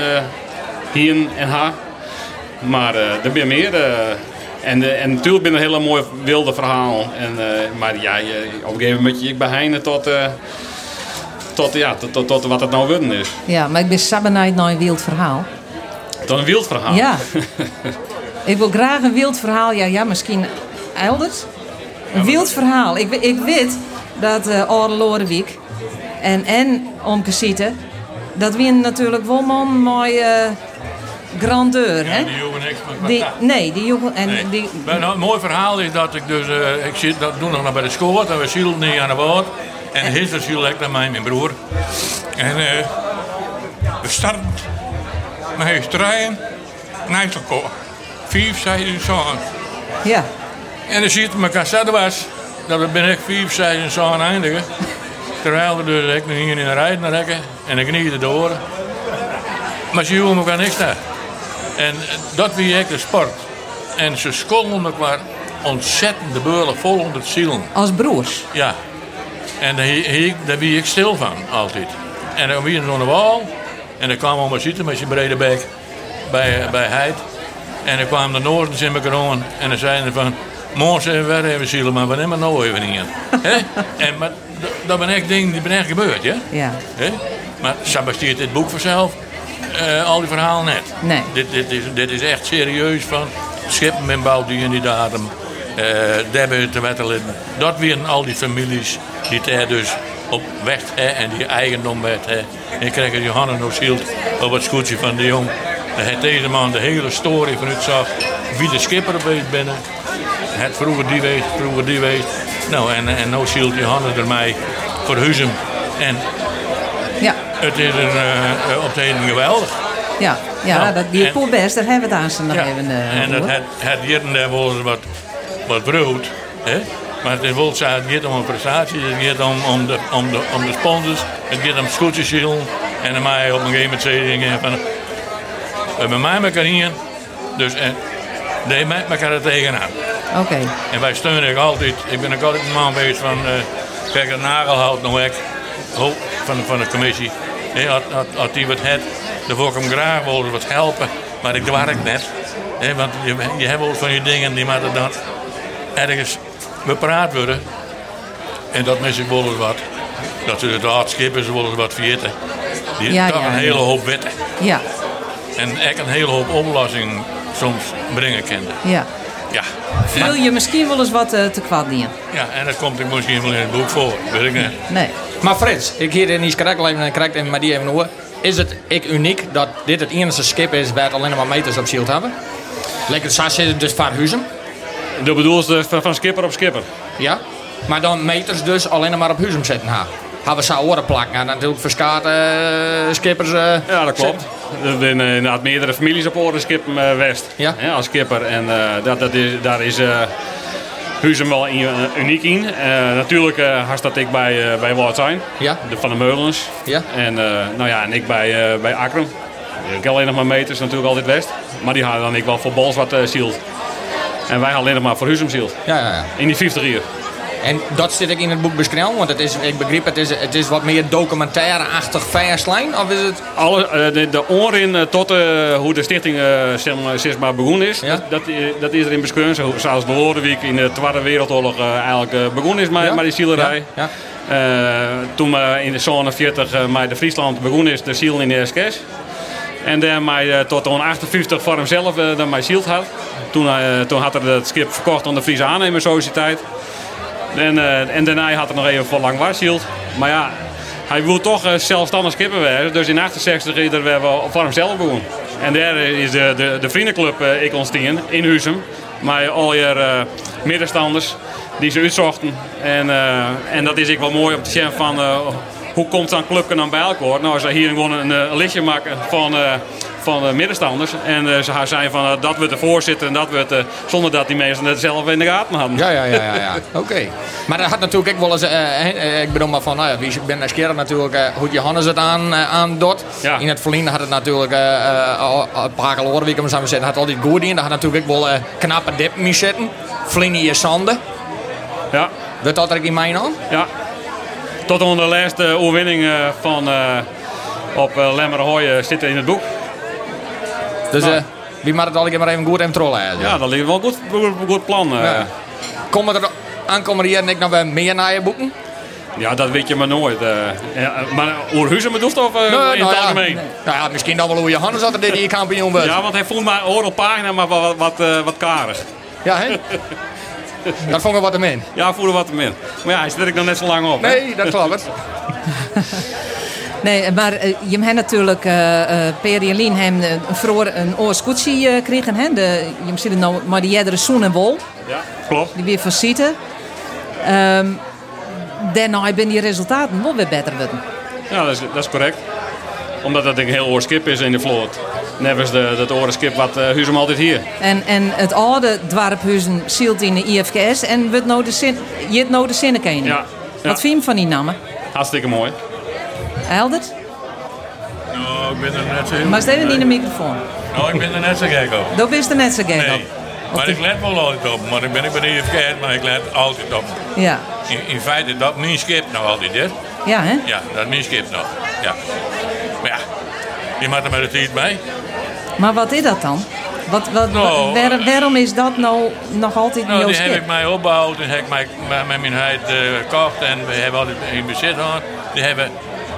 hier en ha. Maar er zijn meer. en, en natuurlijk ben een hele mooi wilde verhaal. En, maar ja, op een gegeven moment je bij Heine tot... eh, tot, ja, tot, tot, tot wat het nou worden is. Ja, maar ik ben sabbenheid naar een wild verhaal. Tot een wild verhaal. Ja. *laughs* Ik wil graag een wild verhaal. Ja, ja misschien elders. Een wild verhaal. Ik, ik weet dat uh, Orde Lorewiek en, en Omke Sieten, dat wie natuurlijk wel man mooi eh, grandeur, hè? Die jongen niks Die, nee, die jongen... En Nee. die, Maar nou, een mooi verhaal is dat ik dus, eh, ik zit dat doe nog bij de school en we zielen niet aan de woord. En gisteren ziel ik naar mij, mijn broer. En eh, we starten met huis trein naar elkaar. Vijf, zes zo'n. Ja. En dan ziet mijn cassette was, dat we ik vijf, zes zo'n eindigen. Terwijl we dus ik hier in de rijden rekken en ik niet door. Maar ze hielden elkaar niks daar. En dat wie ik de sport. En ze scholden elkaar ontzettend de beulen vol onder het zielen. als broers. Ja. En daar, hie- hie- daar wie ik stil van, altijd. En dan wie zo'n wal. En dan kwam maar zitten met zijn brede bek bij, bij Heid. En dan kwamen de Noordens in elkaar aan. En dan zeiden ze van... Morgen zijn we weer even zielen, maar we nemen nou even niet in. *laughs* Hè? En maar dat ben echt dingen die ben echt gebeurd, ja? Ja. Hè? Maar Sebastian dit boek vanzelf, eh, al die verhalen net. Nee. Dit, dit, is, dit is echt serieus van Schippen met bouwt die in die datum. eh Debbe te wettelen. Dat weer al die families die daar dus op weg hè, en die eigendom werd. Hè. En ik kreeg Johannes nog zield op het scootje van de jong. Dan heeft deze man de hele story vanuit zag. Wie de schipper geweest binnen. Het vroeger die wees, vroeger die wees. Nou, en, en nou zielt Johannes er mij voor Huzem. En Ja. het is een, eh, op de heden geweldig. Ja, ja Nou, dat die en- poor best, daar hebben we het aan nog Ja, even eh, en het, over. het, het jitten daar wel eens wat, wat brood. Hè? Maar het zo, het gaat om een prestatie, het gaat om, om, de, om, de, om de sponsors, het gaat om scootjeszielen. En dan mij op een gegeven moment zei dingen van, we hebben mij elkaar hier, dus en, die met elkaar er tegenaan. Oké. En wij steunen ik altijd. Ik ben ook altijd een man geweest van. eh kijk, het nagelhout nog. Hoop van, de- van de commissie. Als, als, als die wat heeft, dan wil ik hem graag wel wat helpen. Maar ik werk net. Hè, want je, je hebt wel van je dingen die moeten dan ergens bepraat worden. En dat mis ik wel eens wat. Dat ze het hartskippen, ze willen wat vergeten. Die Ja, toch ja, een ja. hele hoop wetten. Ja, En echt een hele hoop oplossingen soms brengen kende. ja. Ja. Viel je misschien wel eens wat eh, te kwad neer? Ja, en dat komt ik misschien wel in het boek voor, weet ik niet. Nee. Maar Frits, ik hier in die even en krijg even maar die even hoor. Is het ik uniek dat dit het enige skip is waar het alleen maar meters op shield hebben? Lekker is dus van Huzem. Dat bedoelt ze van, van skipper op skipper. Ja. Maar dan meters dus alleen maar op Huzem zetten ha. Gaan we oren plakken en natuurlijk verskaat eh, skippers. eh, Ja, dat klopt. Er zijn inderdaad meerdere families op orde Skip eh, West. Ja. Als skipper. En dat, dat is, daar is Huzem wel in- uniek in. Natuurlijk uh, had dat ik bij, bij zijn. Ja. De, van de Meulens. Ja. En, nou ja, en ik bij, bij Akrum. Ik alleen nog maar meters, natuurlijk altijd West. Maar die hadden dan ik wel voor Bols wat uh, zield. En wij hadden alleen nog maar voor Huzem zield. Ja, ja, ja. In die 50 uur. En dat zit ik in het boek beschreven, want het is, ik begreep het is, het is wat meer documentaire-achtig verslijn, of is het... Alle, eh, de, de oren eh, tot eh, hoe de stichting eh, zeg maar, zeg maar begonnen is, dat, dat, eh, dat is erin beschreven. Zo- Zoals de Lodewiek in de Tweede Wereldoorlog eigenlijk begonnen is met, Ja. met die zielerij. Ja, toen in de zone 40 eh, met de Friesland begonnen is, de ziel in de SKS. En daarmee eh, tot 58 voor hemzelf eh, dan mijn ziel had. Toen, eh, toen had hij het schip verkocht aan de Friese aannemersociëteit. En, en daarna had er nog even voor lang waarschild. Maar ja, hij wil toch zelfstandig skipper werden. Dus in 68 is er weer voor hemzelf begonnen. En daar is de, de, de vriendenclub uh, in Huzum. Maar al je middenstanders die ze uitzochten. En, en dat is ik wel mooi om te zien van hoe komt zo'n club dan bij elkaar. Nou, ze hier gewoon een, een listje maken van van de middenstanders. En uh, ze zeiden van uh, dat we de voorzitter en dat we het, uh, zonder dat die mensen het zelf in de gaten hadden. Ja, ja, ja, ja. ja. *laughs* oké. Maar dat had natuurlijk ook wel eens, ik bedoel maar van, nou ja, wie ben nieuwsgierig natuurlijk hoe Johannes het aan, aan doet. Ja. In het verleden had het natuurlijk een paar keer week, maar zeggen, had altijd goed in. Dat had natuurlijk ook wel knappe dip mee zitten. Vlinnie je zanden. Ja. Wordt dat er in mijn aan? Ja. Tot onder de laatste overwinning van op uh, Lemmerhooi zit in het boek. Dus uh, wie maakt het al maar even goed en trollen? Ja, ja dat ligt wel goed, goed, goed plan. Ja. Komen er aankomende jaar ik nog wel meer naar je boeken? Ja, dat weet je maar nooit. Uh, ja, maar hoe Huizen bedoelt of uh, nee, in het nou algemeen? Ja, nou ja, misschien dan wel hoe Johannes had er die kampioen was. Ja, want hij vond mijn oor op pagina maar wat, wat, uh, wat karig. Ja, hè? *laughs* dat vond ik wat te min. Ja, voelde wat te min. Maar ja, hij zit er nog net zo lang op. Nee, hè? dat klopt. *laughs* Nee, maar uh, je hebt natuurlijk uh, uh, Per Jelien hem vroeger een oorscootsie gekregen. Hè? De, je ziet het nou, maar die jerdere Soen en Wol. Ja, klopt. Die weer van zitten. Um, daarna ben die resultaten wel weer beter worden. Ja, dat is, dat is correct. Omdat dat een heel oorskip is in de vloot. Nevens de, dat oorskip wat uh, Huzum altijd hier. En, en het oude dwarphuizen zielt in de IFKS en wordt nou de zin, je het nou de zinnen. Ja, ja. Wat vind je van die namen? Hartstikke mooi. Heldert? Nou, ik ben er net zo... Maar stel niet in de microfoon. Nou, ik ben er net zo gek op. Dat is er net zo gek nee. op. Maar ik let wel altijd op. Maar ik ben ik bij de IFK, maar ik let altijd op. Ja. In, in feite, dat mijn skip nog altijd is. Ja, hè? Ja, dat mijn skip nog. Ja. Maar ja, je maakt er maar de tijd bij. Maar wat is dat dan? Wat, wat, nou, waar, waarom is dat nou nog altijd nou, die heb ik mij opgebouwd en heb ik mij met mijn heid uh, gekocht en we hebben altijd in bezit gehad. Die hebben,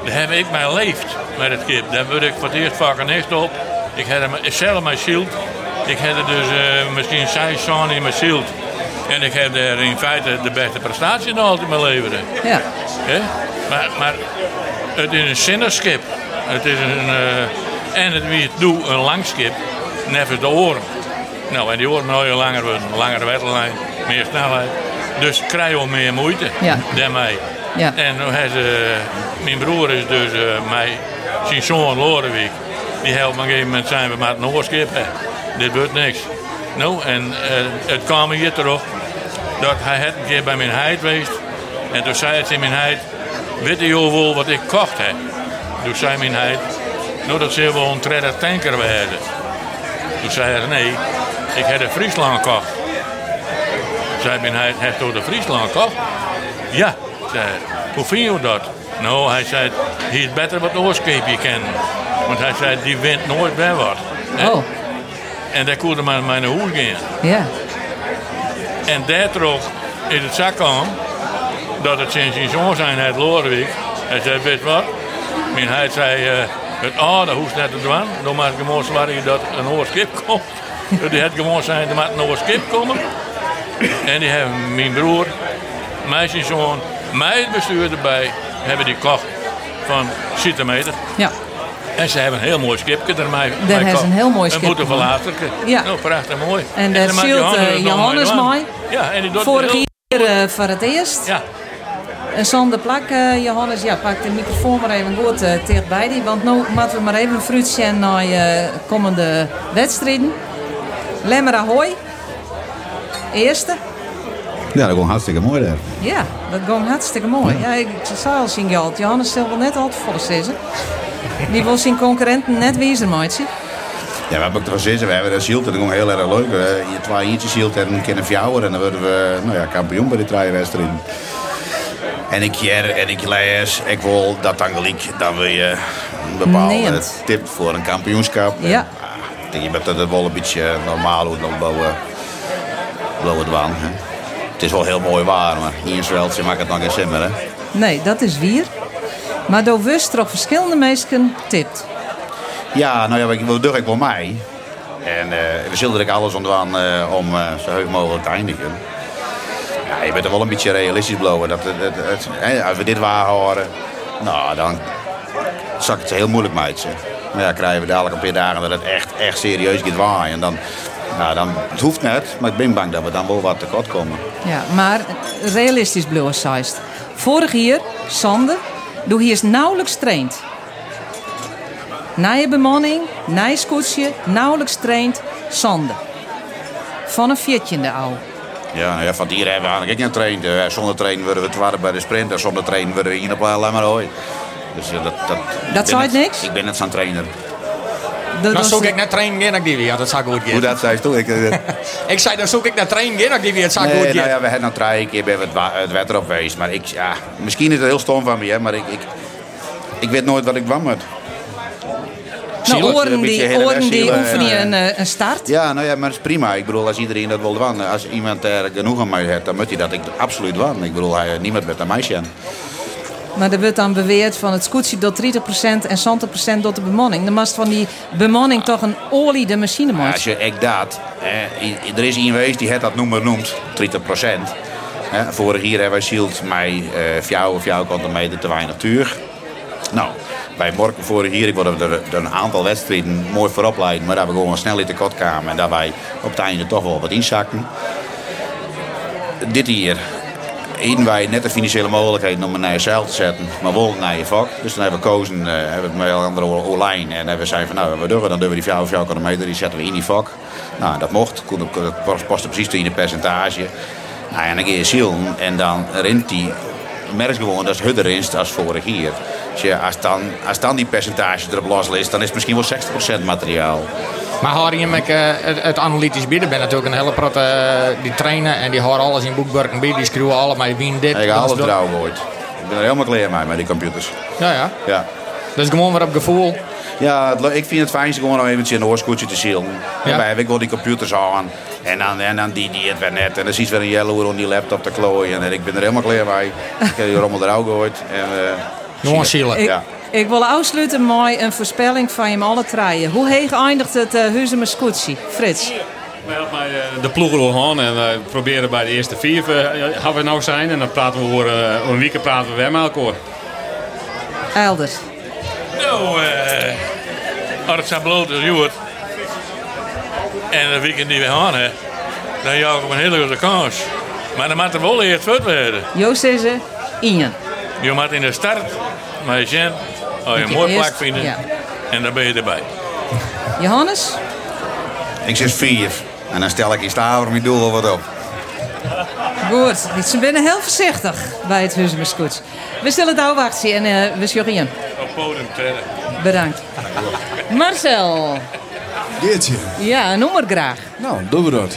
die heb ik mij leefd met het skip. Daar word ik voor het eerst vaak echt op. Ik heb hem zelf mijn shield. Ik heb er dus uh, misschien zes jaar in mijn shield. En ik heb er in feite de beste prestatie nog altijd mee leveren. Ja. ja? Maar, maar het is een zinnerskip. Het is een, uh, en het wie het doet, een lang skip. Nevens de oren. Nou, en die oren nou heel langer worden. Een langere wedlijn, meer snelheid. Dus krijg je wel meer moeite ja. daarmee. Ja. En nu heeft, uh, mijn broer is dus uh, mij, zijn zoon Lorenwijk. Die helpt op een gegeven moment zijn we met een. Hè. Dit wordt niks. Nou, en uh, het kwam hier terug dat hij het een keer bij mijn heid geweest. En toen zei het in mijn heid, weet je wel wat ik kocht heb? Toen zei mijn heid, nou dat ze wel een tredder tanker werden. Toen zei hij, nee, ik heb de Friesland gekocht. Zei mijn heid, heeft door de Friesland gekocht? Ja, zei hij. Hoe vind je dat? Nou, hij zei, hij is beter wat oorskipje kennen. Want hij zei, die wint nooit bij wat. Oh. En daar kon maar naar hoer gaan. Ja. En daardoor is het zak aan dat het sinds zijn zoon zijn uit Lorewijk. Hij zei, weet wat? Mijn hij zei, uh, het oude hoeft net te doen. Dan mag gewoon zorgen dat een oorskip komt. *laughs* die had gewoon zijn, er moet een oorskip komen. En die hebben mijn broer, mijn zoon, mij het bestuur erbij, hebben die kocht van centimeter. Ja. En ze hebben een heel mooi skipje ermee. Daar is een heel mooi Een skipje. boete van laterke. Ja. Nou, prachtig mooi. En daar dan maakt zielt Johannes Johannes mooi. Ja, en die doet Vorig jaar uh, voor het eerst. Ja. En zonder plak, uh, Johannes, ja, pak de microfoon maar even goed uh, dichtbij die. Want nu moeten we maar even een fruit zien naar uh, komende wedstrijden. Lemmer Ahoy. Eerste. Ja, dat ging hartstikke mooi daar. Ja, dat ging hartstikke mooi. Ja, ik zei al zien geld. Johannes zal wel net altijd vol zitten. Die wil zijn concurrenten net wezen, maatje. Ja, we hebben ook toch. We hebben dat zielt. Dat ging heel erg leuk. Je twee eentjes zielt en een een fjouwer. En dan worden we nou ja, kampioen bij de traaierwedstrijden. En ik keer en ik lees. Ik wil dat dan gelijk. Dan wil je een bepaalde tip voor een kampioenschap. Ja. En, ik denk je met dat het wel een beetje normaal hoe dan het waan. Hè. Het is wel heel mooi waar, maar hier in Zweltje maakt het nog geen zin meer. Hè. Nee, dat is wier. Maar door wust toch verschillende mensen tipt. Ja, nou ja, ik wil ik wel mij. En eh, we zullen er alles aan doen eh, om eh, zo heus mogelijk te eindigen. Je bent er wel een beetje realistisch blowen. Dat, als we dit waar horen, nou, dan zak het heel moeilijk mee. Maar ja, krijgen we dadelijk een paar dagen dat het echt, echt serieus gaat waaien. En dan, nou, dan, het hoeft net, maar ik ben bang dat we dan wel wat tekort komen. Ja, maar realistisch blauwe seist. Vorig jaar, Sander, doe hier is nauwelijks traind. Nije bemanning, scootje, nauwelijks traind, Sander. Van een veertjende al. Ja, nou ja, van hier hebben we eigenlijk niet getraind. Eh, zonder trainen worden we twaalf bij de sprint. En zonder trainen worden we hier op alleen maar hooi. Dus ja, dat, dat, ik ben zei net- het niks? Ik ben net zo'n trainer. Dan zoek ik naar trainen ik die weer. Ja, dat zou goed gaan. Hoe dat zei toen? Ik, eh, *laughs* Ik zei, dan zoek ik naar trainen ik die weer. Het zou nee, goed nou gaan. ja, we hebben nog drie keer bij het, het wetter op geweest. Maar ik, ja, misschien is het heel stom van me, hè, maar ik, ik, ik weet nooit wat ik kwam met. Nou, oren die, oren die oefenen ja. een, eh, een start. Ja, nou ja, maar dat is prima. Ik bedoel, als iedereen dat wil doen, als iemand er genoeg aan mij heeft, dan moet hij dat ik absoluut doen. Ik bedoel, hij, niemand met een meisje aan. Maar er wordt dan beweerd van het scootje dat 30% en 70% door de bemanning. Dan mast van die bemanning toch een olie de machine maakt. als je echt dat, er is iemand geweest die het dat nummer noemt, 30%. Hè, vorig jaar hebben wij Shield mij eh fjouw of fjouw meter te weinig tuur. Nou, bij Morken vorig jaar, ik word er, een aantal wedstrijden mooi voorop leiden, maar dat we gewoon snel in tekort kwamen en daarbij op het einde toch wel wat inzakken. Dit hier hadden wij net de financiële mogelijkheden om een naar zeil te zetten, maar wel naar je vak. Dus dan hebben we gekozen, eh, hebben we het met een andere Olijn en hebben we zeiden van nou, we doen, dan doen we die 4 of 4 kilometer, die zetten we in die vak. Nou, dat mocht, dat paste precies in de percentage. Nou, en dan ga je zielen en dan rent die, merk gewoon dat is het rinst als vorig jaar. Dus ja, als, dan, als dan die percentage erop los ligt, dan is het misschien wel 60% materiaal. Maar hoor je met eh, het, het analytisch bieden ben natuurlijk een hele protte, eh, die trainen en die horen alles in boekburken bij, die schreeuwen allemaal wie dit. Ik dat alles is trouw ooit. Ik ben er helemaal klaar mee met die computers. Ja, ja. Ja. Dus gewoon weer op gevoel. Ja, ik vind het fijnste gewoon om eventjes een oorskoetje te zielen. Daarbij heb ik wel die computers aan. En dan, en dan die, die het weer net. En dan zie je weer een yellow om die laptop te klooien. En ik ben er helemaal klaar mee. Ik heb die rommel er ook ooit. En, eh, Gewoon zielen. Ik, Ja. ik wil afsluiten met een voorspelling van je alle treien. Hoe heeg eindigt het uh, Huizemer scootje? Frits? Wij hebben bij eh, de ploeg al gaan en we proberen bij de eerste vier eh, gaan we nou zijn. En dan praten we eh, een week praten we weer met elkaar. Elders. Nou, eh als het zo bloot als Joert. En de weekend die we gaan, hè, dan jaag ik een hele grote kans. Maar dan moet er wel eerst werden. Joost is er, Ian. Je moet in de start, maar je ziet, als je Moet een je mooi eerst- plak vinden, ja. en dan ben je erbij. Johannes? Ik zeg vier. En dan stel ik in Staver mijn doel wel wat op. Goed. Ze zijn heel voorzichtig bij het Huizemer scootje. We stellen het afwachten en eh, we zorgen Ian. Podium. Bedankt. Marcel. Geertje. Ja, noem maar graag. Nou, doen we dat.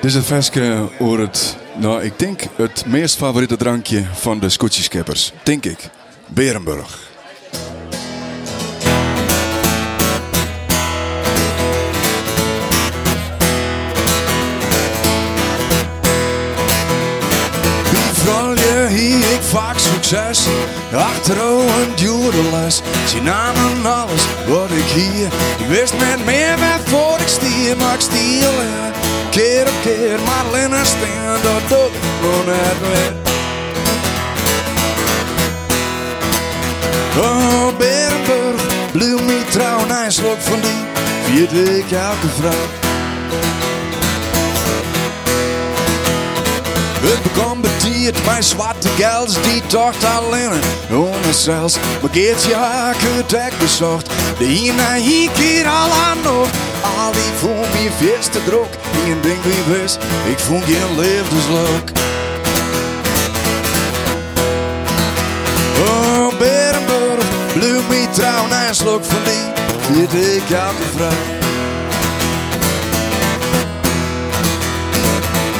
Dit is het versje over het, nou ik denk het meest favoriete drankje van de scootjeskippers. Denk ik. Berenburg. Succes. Achterover een dure les. Ze namen alles wat ik hier. Ik wist met meer wat voor ik stier, maar ik stier ja. Keer op keer, maar alleen staan, dat doe ik nog net weer. Oh, Berenburg, blijf me trouw, na een slok van die. Vierde ik elke vrouw. Het begon betiert, mijn zwarte gels die tocht alleen ohne zelfs. Maar geert je dek bezocht, de hier hier keer al aan nog. Al die voel me vast te druk, die een ding wie wist, ik voel geen liefdesluk. Oh, Berenburg, blijf me trouw, na een slok van die, vierde ik elke vrouw.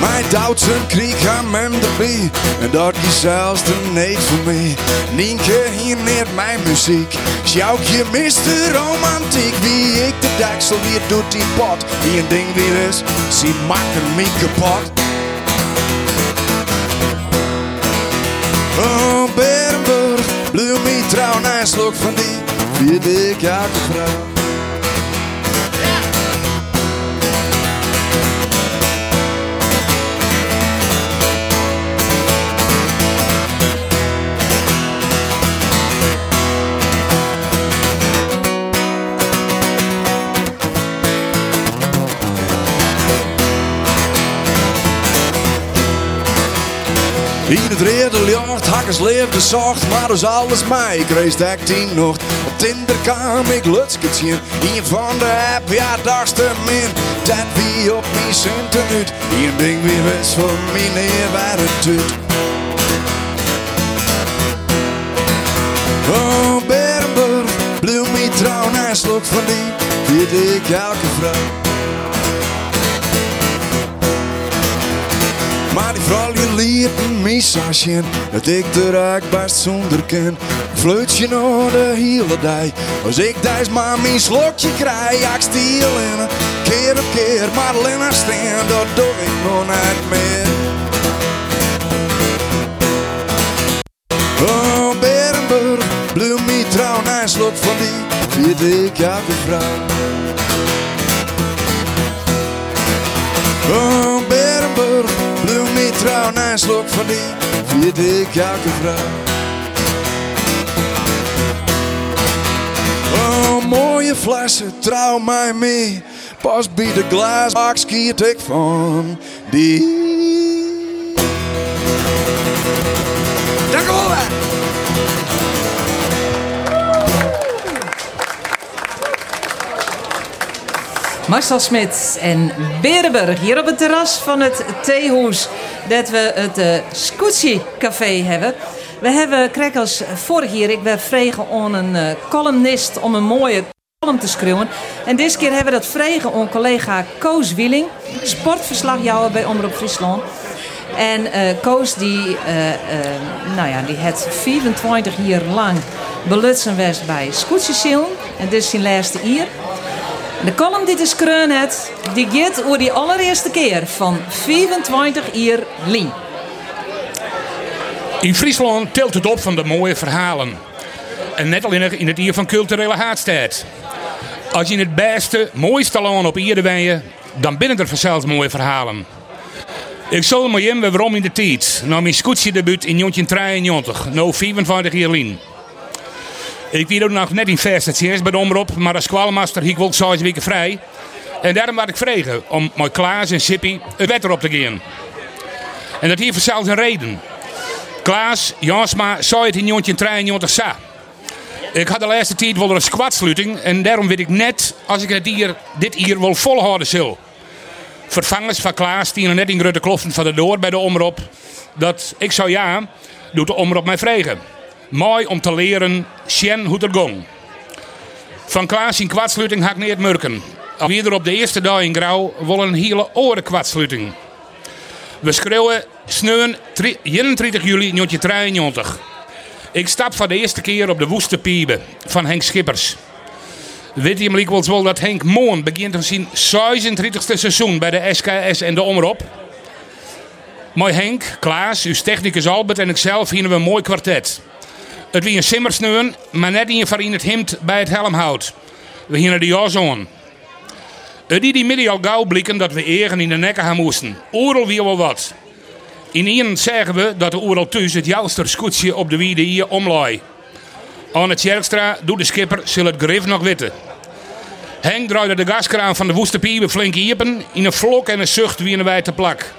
Mijn Duitse krieg aan hem erbij En dat is zelfs de neet voor mij. Nienke hier neert mijn muziek. Sjouk je mist de romantiek. Wie ik de deksel weer doet die pot. Die een ding weer is, zie maken me kapot Oh Berenburg, blijf me trouw na een van die. Vierde ik vrouw Het redeljart hakkers leefde zacht, maar dus alles mij. Ik reis dek tien nog. Op Tinder kwam ik lutsketje. In van de app, ja, dagste min. Dat wie op mijn centen uit. Hier ding weer best voor meneer waar het doet. Oh, Berenburg, bleef me trouw na een slok van die. Vierde ik elke vrouw. Maar die vrouw die liet een missage Dat ik de raak best zonder ken. Fluitje nog de hele dag Als ik thuis maar mijn slokje krijg. Ja, ik stiel in keer op keer Maar alleen staan, dat doe ik nog niet meer. Oh, Berenburg, bloem me trouw na een slok van die Vierde ik elke vrouw. Oh, Berenburg, trouw na een slok van die Vierde ik elke vrouw Oh, mooie flessen, trouw mij mee Pas bij de glaasbak skiet ik van die Dank u wel. Marcel Smit en Berenburg hier op het terras van het Theehoes. Dat we het uh, Scootsie Café hebben. We hebben, kijk vorig jaar, ik werd vregen aan een eh, columnist om een mooie column te schrijven. En deze keer hebben we dat vregen aan collega Koos Wieling, sportverslagjouwer bij Omroep Friesland. En eh, Koos die, eh, eh, nou ja, die het 24 jaar lang belutsen was bij Scootsie En dit is zijn laatste jaar. De column die is het, die gaat over die allereerste keer van 24 jaar Lien. In Friesland tilt het op van de mooie verhalen. En net alleen in het hier van culturele haatstijd. Als je in het beste, mooiste land op Ierde ben je, dan binnen er vanzelfs mooie verhalen. Ik zal me in waarom in de tijd, na mijn scootsie-debuut in 1993, no 24 jaar Lien. Ik weet ook nog net in Vestetjes bij de omroep, maar als kwalmaster ik wel zes weken vrij. En daarom werd ik vregen om met Klaas en Sippy het wetter op te gaan. En dat heeft zelfs een reden. Klaas Jansma zei het in 1993 sa. Ik had de laatste tijd wel een squadsluiting en daarom weet ik net als ik het hier, dit hier wil volhouden zal. Vervangers van Klaas die net in grote kloften van de door bij de omroep. Dat ik zou ja, doet de omroep mij vregen. Mooi om te leren, Sjen hoe. Van Klaas in kwadsluiting had niet merken. Alweer er op de eerste dag in Grauw wel een hele oren kwadsluiting. We schreeuwen sneun 31 juli 1993. Ik stap voor de eerste keer op de woeste piepen van Henk Schippers. Weet je hem wel dat Henk Moon begint aan zijn 36e seizoen bij de SKS en de Omroep? Mooi Henk, Klaas, uw technicus Albert en ikzelf hier we een mooi kwartet. Het wie een simmersneun, maar net in van in het hemd bij het helmhout. We gingen de jas. Het die die middag al gauw blikken dat we egen in de nekken gaan moesten. Oeral wie wel wat. In één zeggen we dat de oeral thuis het jouster scootje op de wiede hier omlaai. Aan het Tjerkstra doet de skipper zal het grif nog witten. Henk draaide de gaskraan van de woeste piepen flink iepen. In een vlok en een zucht wie een wijte plak.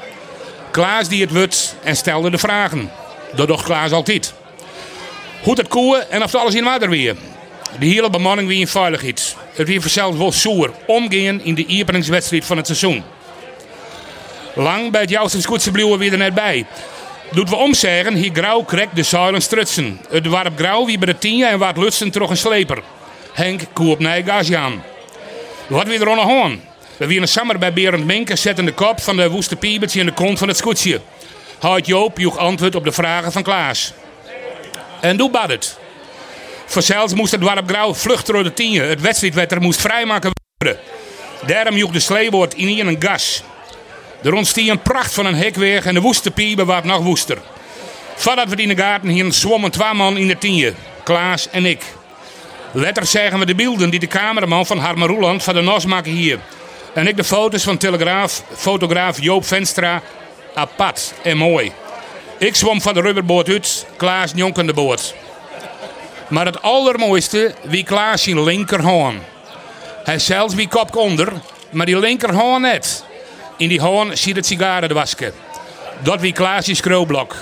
Klaas die het wut en stelde de vragen. Dat docht Klaas altijd. Hoe het koeien en of alles in water weer. De hele bemanning wie in veiligheid. Het weer vanzelf wel zoer omgaan in de iepeningswedstrijd van het seizoen. Lang bij het jouwste scootse blijven weer er net bij. Doet we omzeggen, hier grauw krekt de zuilen strutsen. Het warp grauw wie bij de tien en wat lutsen terug een sleper. Henk koe op Nijgas aan. Wat weer er aan? We wieren samen bij Berend Minke zetten de kop van de woeste piebetje in de kont van het scootje. Houd Joop joeg antwoord op de vragen van Klaas. En doe bad het. Vanzelfs moest het warp grauw vluchten door de tien. Het wedstrijdwetter moest vrijmaken worden. Daarom joeg de sleeboord in een gas. Er ontstiet een pracht van een hekweg en de woeste piepen nog woester. Voordat we in de hier zwommen twee man in de tienje. Klaas en ik. Letter zeggen we de beelden die de cameraman van Harmer Roeland van de NOS maken hier. En ik de foto's van telegraaf, fotograaf Joop Venstra. Apart en mooi. Ik zwom van de rubberboot uit, Klaas boot. Maar het allermooiste wie Klaas zijn linkerhoorn. Hij zelfs wie kop onder, maar die linkerhoorn net. In die hoorn ziet het sigaren wasken. Dat wie Klaasje Skroblok.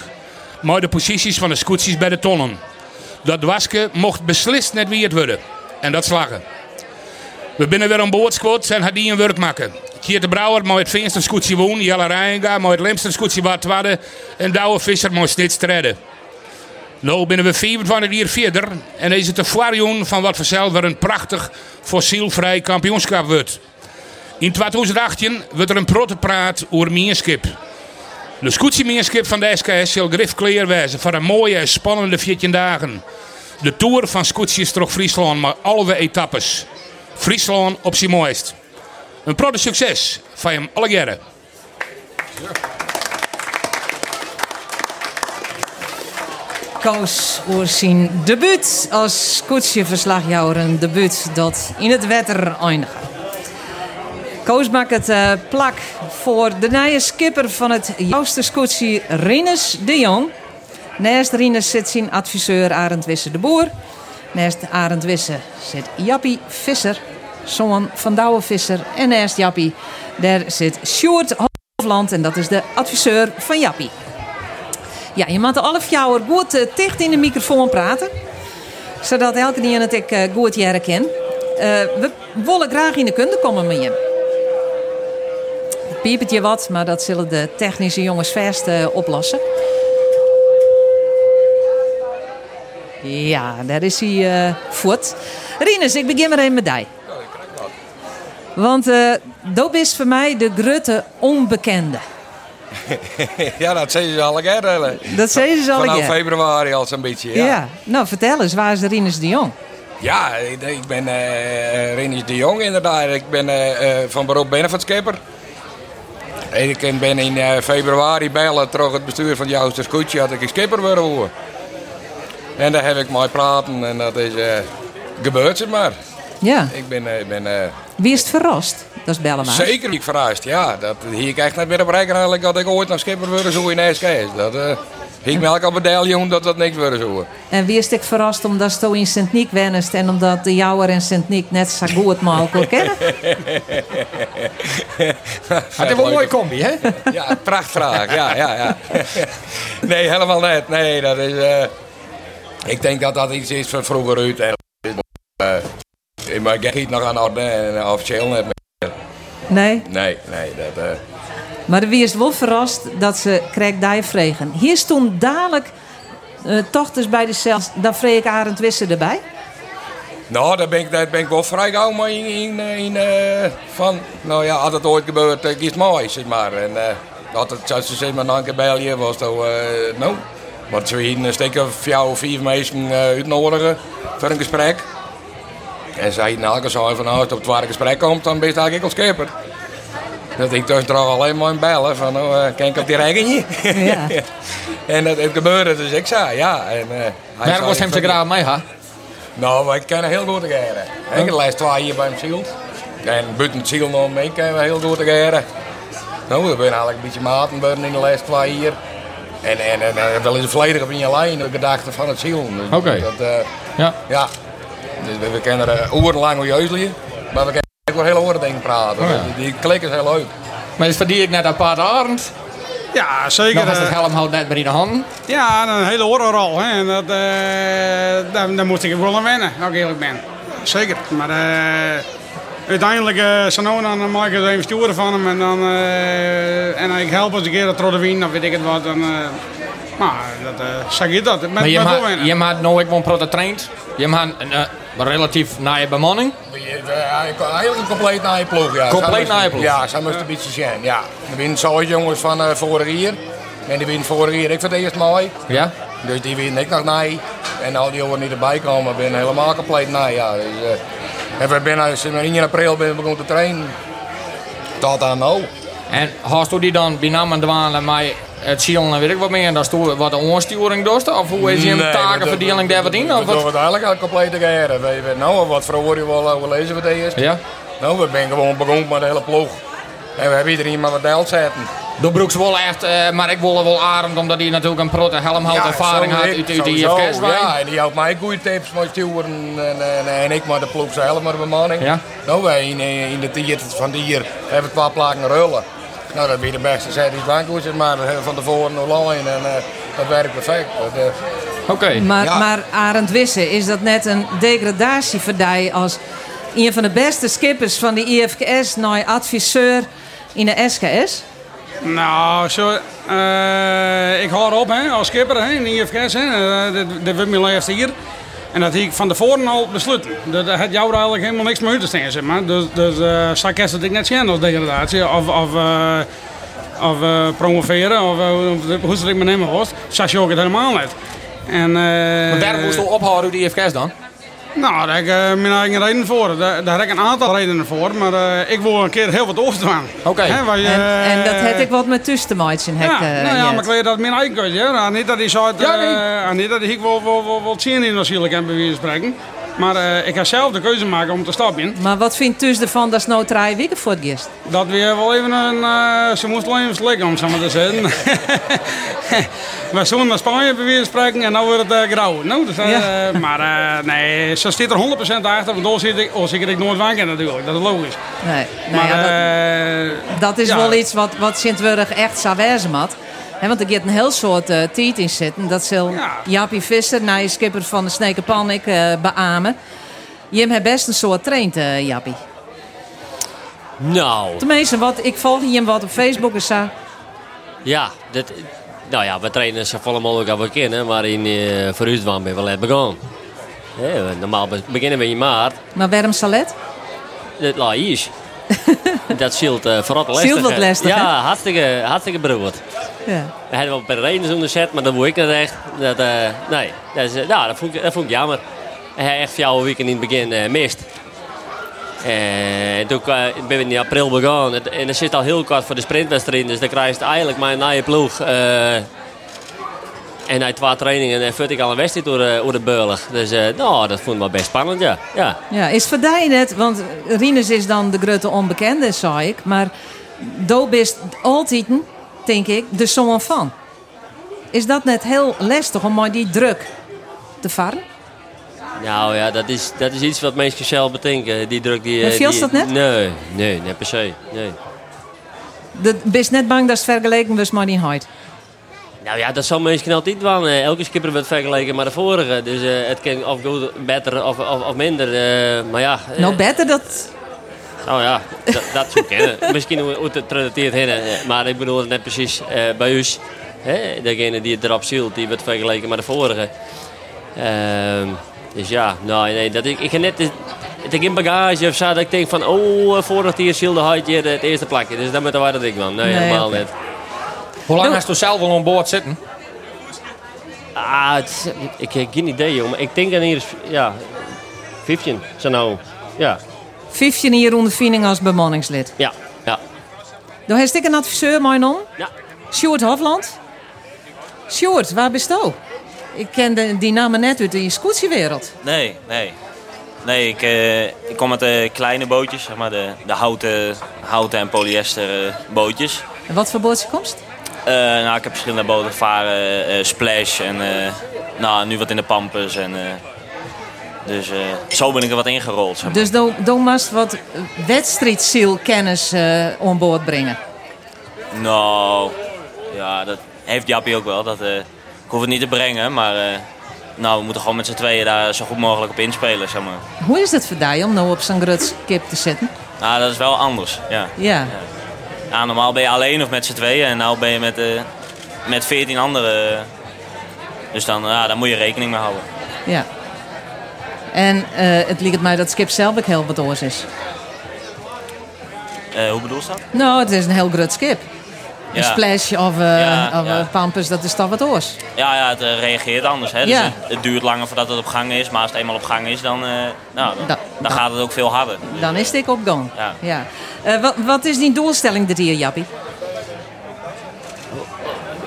maar de posities van de scootjes bij de tonnen. Dat wasken mocht beslist net wie het worden. En dat slagen. We binnen weer een boordsquad en had die een werk maken. Kiert de Brouwer het Veenster scootje woon, Jelle Rijenga, maar het Lemster scootje wat twadde en Douwe Visser maar steeds treden. Nou binnen we 24 jaar verder en is het de foirjoen van wat vanzelf weer een prachtig fossielvrij kampioenschap wordt. In 2018 wordt er een protepraat over Meerskip. De Meerskip van de SKS zal grif clear wezen voor een mooie en spannende 14 dagen. De Tour van scootjes door Friesland, maar alle etappes. Friesland op zijn mooist. Een protte succes van hem alle jaren. Koos voor zijn debuut als scootjeverslagjouwer. Een debuut dat in het wetter eindigt. Koos maakt het eh, plak voor de nieuwe skipper van het jouwste scootje Rinus de Jong. Naast Rinus zit zijn adviseur Arend Wisse de Boer. Naast Arend Wisse zit Jappie Visser, zoon van Douwe Visser. En naast Jappie daar zit Sjoerd Hofland en dat is de adviseur van Jappie. Ja, je moet alle fjouwer goed uh, dicht in de microfoon praten. Zodat elke die het ik uh, goed jaren. Uh, we willen graag in de kunde komen met je. Piepert je wat, maar dat zullen de technische jongens vast oplossen. Ja, daar is hij uh, voet. Rinus, ik begin maar even met die. Want uh, dat is voor mij de grote onbekende. *laughs* ja, dat zeggen ze al keer. Dat zeggen ze al Vanaf februari al zo'n beetje, ja. ja. Nou, vertel eens, waar is Rinus de Jong? Ja, ik ben uh, Rinus de Jong inderdaad. Ik ben uh, van beroep benefietskipper. Ik ben in februari bellen terug het bestuur van Jouster Scootje had ik een skipper willen worden. En daar heb ik mooi praten en dat is gebeurd, zeg maar. Ja. Ik ben... Ik ben Wie is het verrast? Dat is bellen maar. Zeker ik verrast, ja. Dat hier ik echt net weer op rekenen eigenlijk dat ik ooit nog skipper wilde zo in SKS. Dat uh, ik melk op medaille dat dat niks wilde zo. En wie is ik verrast omdat je in Sint-Niek wennest en omdat de jouwer en Sint-Niek net zo goed mogelijk kennen? *laughs* Het is wel een mooie combi, hè? *laughs* Ja, prachtvraag. Ja, ja, ja. Nee, helemaal net. Nee, dat is... Uh, ik denk dat dat iets is van vroeger uit. Maar ik giet nog aan orde en officieel net Nee? Nee, nee. Dat, uh... Maar wie is wel verrast dat ze kreeg die vregen. Hier stond dadelijk uh, toch dus bij de cel, dan vreeg ik Arend Wisse erbij. Nou, daar ben ik, daar ben ik wel vrij gauw maar in, in, in uh, van, nou ja, als het ooit gebeurt, uh, mooi, zeg maar. En dat het, zoals ze zeggen, maar een keer was, dan, nou. Maar ze hier een of jou of vier mensen uitnodigen voor een gesprek. En zij elke zei van nou, als het op het ware gesprek komt, dan ben je eigenlijk al skipper. Dat ik dus er alleen maar in bellen van, nou, uh, kan ik op die regenje? Ja. *laughs* en dat het gebeurde, dus ik zei ja. En, uh, hij was hem zo graag mee, ha? Nou, ik ken heel goed geren. Ik heb de laatste twee hier bij hem ziel. En buiten het ziel nog mee kennen we heel goed geren. Nou, we zijn eigenlijk een beetje maten in de laatste twee hier. En, en, en, en wel eens volledig op in je lijn, de gedachte van het ziel. Dus Oké. Uh, ja. ja. Dus we, we kennen er orenlang juist maar we kennen ook wel hele oren dingen praten. Oh, ja. Die, die klikken heel leuk. Maar is verdien ik net apart Arend? Ja, zeker. Nog als het helm houdt net bij in de handen. Ja, een hele horrorrol. Hè. En dat, uh, daar, daar moest ik wel aan wennen, als ik eerlijk ben. Zeker. Maar uh, uiteindelijk, uh, Sanona, dan maak ik er even sturen van hem. En dan uh, en ik help eens een keer dat Rodewien, dan weet ik het wat. Dan, nou, dat zeg je dat. Met, maar je met maakt je maakt nou ik wel getraind. Je maakt een uh, relatief naaie bemanning. Eigenlijk een compleet naaie ploeg, ja. Compleet naaie ploeg? Ja, zo moest een beetje zijn, ja. Er winnen zo jongens van uh, vorig jaar. En die winnen vorig jaar ik voor het eerst mooi. Ja? Dus die winnen ik nog naai. En al die jongens die erbij komen, ben helemaal compleet naai, ja. Dus, uh, en we zijn 1 april ben begonnen te trainen. Tot aan nou. En hast u die dan bijna aan dwalen met het zielen en weet ik wat meer, dan stoor wat een onsturing doet? Of hoe is je Nee, een takenverdeling daar wat in? Of doen wat? eigenlijk al compleet geren. We weten nou wat voor je wel lezen het eerst. Ja. Nou, we zijn gewoon begonnen met de hele ploeg. En we hebben iedereen maar wat deel zetten. De Broeks wel echt, uh, maar ik wil wel Arend, omdat hij natuurlijk een protte helmhout ervaring had uit, uit de sowieso. IFK's. Ja, en die houdt mij goede tips met sturen en, en, en ik maar de ploeg zelf maar de bemanning. Ja. Nou, wij in, in de tiert van die hier hebben we twee plakken rullen. Nou, dat weer de beste zet die bankkoers maar hebben van tevoren online. En, uh, dat werkt perfect. Dat, eh, Oké. Maar, Ja. maar Arend Wisse, is dat net een degradatie voor die als een van de beste skippers van de IFKS naar adviseur in de SKS? Nou, zo, eh, ik hoor op hè, als skipper hè, in de IFKS. Hè, Eh, dit, dit wordt mijn laatste hier. En dat heb ik van tevoren al besloten. Dat had jou er eigenlijk helemaal niks meer uit te staan. Zeg maar. Dus, dus uh, dat ik net zien als degradatie. Of, of, eh, of eh, promoveren. Of, eh, hoe ze het ik me nemen was. Zag je ook het helemaal niet. En, Maar waarom moest je ophouden die IFK's dan? Nou, daar heb ik eh, mijn eigen reden voor. Daar, daar heb ik een aantal redenen voor. Maar eh, ik wil een keer heel wat overstaan. Oké. Hè, waar je, En, en dat eh, heb ik wat met tussenmaatjes ja, nou ja, maar ik weet dat mijn eigen keuze. Nou, niet dat hij zou, Ja, nee. eh, niet dat ik wel, wel, wel, wel zin in natuurlijk heb, bij wijze van spreken. Maar eh, ik ga zelf de keuze maken om te stappen. Maar wat vindt Tus ervan dat nou drie weken voor het gist? Dat we wel even een. eh, ze moest alleen even liggen, om zo maar te zeggen. *laughs* we zullen naar Spanje bij spreken en dan wordt het eh, grauw. Nou, dus, Ja. Maar nee, ze zit er 100% achter, want dan zit ik, oh, ik nooit wakker natuurlijk. Dat is logisch. Nee, nou maar ja, dat, dat is ja. wel iets wat, wat Sint-Wurg echt zou wezen had. Hè, want er gaat een heel soort uh, tijd in zitten. Dat zal Jaapie Visser, na je skipper van de Snekenpanik, eh beamen. Jim heeft best een soort traint, eh Jaapie. Nou, Tenminste, wat, ik volg hem wat op Facebook en zo. ja, dat, nou ja, we trainen zo volle mogelijk al kennen, maar in uh, voor u ben we wel net begonnen. Ja, normaal be- beginnen we in maart. Maar waarom salet? Het laat is. *laughs* dat scheelt uh, vooral lastig. Scheelt wat lastig, Ja, hè? hartstikke, hartstikke beroerd. Ja. We hadden wel per reden onder zet, maar dat wou ik niet echt. Dat, eh, nee, dat, is, nou, dat, vond ik, dat vond ik jammer. Hij echt jouw weekend in het begin mist. En toen ben we in april begonnen. En er zit al heel kort voor de sprintwedstrijd. Dus dan krijg je eigenlijk een nieuwe ploeg. Eh, en na twee trainingen en voert ik al een wedstrijd door, de- door de beurlig. Dus eh, nou, dat vond ik wel best spannend, ja. ja. Ja, is voor die net, want Rinus is dan de grote onbekende, zei ik. Maar Do bist altijd, denk ik, de zoon van. Is dat net heel lastig om maar die druk te varen? Nou ja, dat is, dat is iets wat mensen zelf bedenken. Die druk die... Maar eh, viel dat net? Nee, nee, niet per se. Nee. De, bist net bang dat het vergeleken was met die huid? Nou ja, dat zal mensen altijd doen. Eh, Elke skipper wordt vergeleken met de vorige. Dus eh, het kan of goed, beter of, of, of minder. eh, maar ja... Nou, beter dat... Nou ja, dat, dat zou kennen. *laughs* Misschien hoe het relateert heen. Maar ik bedoel het net precies bij. Hè, degene die het erop zielt, die wordt vergeleken met de vorige. Ehm, dus ja, nou, nee, dat ik, ik heb net... Het ik in bagage of zo dat ik denk van... Oh, vorig jaar zielde hij hier het eerste plakje. Dus dan moet er dat ik van. Nee, Nee, helemaal niet. Hoe lang hast je zelf al aan boord zitten? Ah, het is- ik heb geen idee, joh. Maar ik denk dat hier is... Ja, 15. Zo nou. Ja, 15 hier ondervinding als bemanningslid. ja, ja. Dan heeft ik een adviseur, mijn om. Ja. Sjoerd Hofland. Sjoerd, waar bist je? Ik ken de, die namen net uit de scootiewereld. Nee, nee. Nee, ik, eh, ik kom met de kleine bootjes, zeg maar, de, de houten, houten en polyester eh, bootjes. En wat voor bootje komst? Eh, nou, ik heb verschillende boten gevaren, eh, Splash en eh, nou, nu wat in de Pampers. En, eh, dus eh, zo ben ik er wat ingerold. Zeg maar. Dus dan moest wat wedstrijdzielkennis eh on boord brengen. Nou, ja, dat heeft Jappie ook wel. Dat, eh, ik hoef het niet te brengen, maar eh, nou, we moeten gewoon met z'n tweeën daar zo goed mogelijk op inspelen. Zeg maar. Hoe is het voor jou om nou op zo'n groot skip te zitten? Nou, dat is wel anders, ja. Ja. Ja, normaal ben je alleen of met z'n tweeën en nu ben je met, eh met 14 anderen. Dus dan, ja, daar moet je rekening mee houden. ja. En eh, het lijkt mij dat skip zelf ook heel wat oors is. Eh, hoe bedoel je dat? Nou, het is een heel groot skip. Een splash of, eh Ja, of ja. eh, pampers, dat is toch wat oors. Ja, ja het eh, reageert anders. Hè? Dus Ja. het, het duurt langer voordat het op gang is, maar als het eenmaal op gang is, dan, eh, nou, dan, Da- dan gaat het ook veel harder. Dan is het op gang. Ja. Ja. Eh, wat, wat is die doelstelling dit hier, Jappie?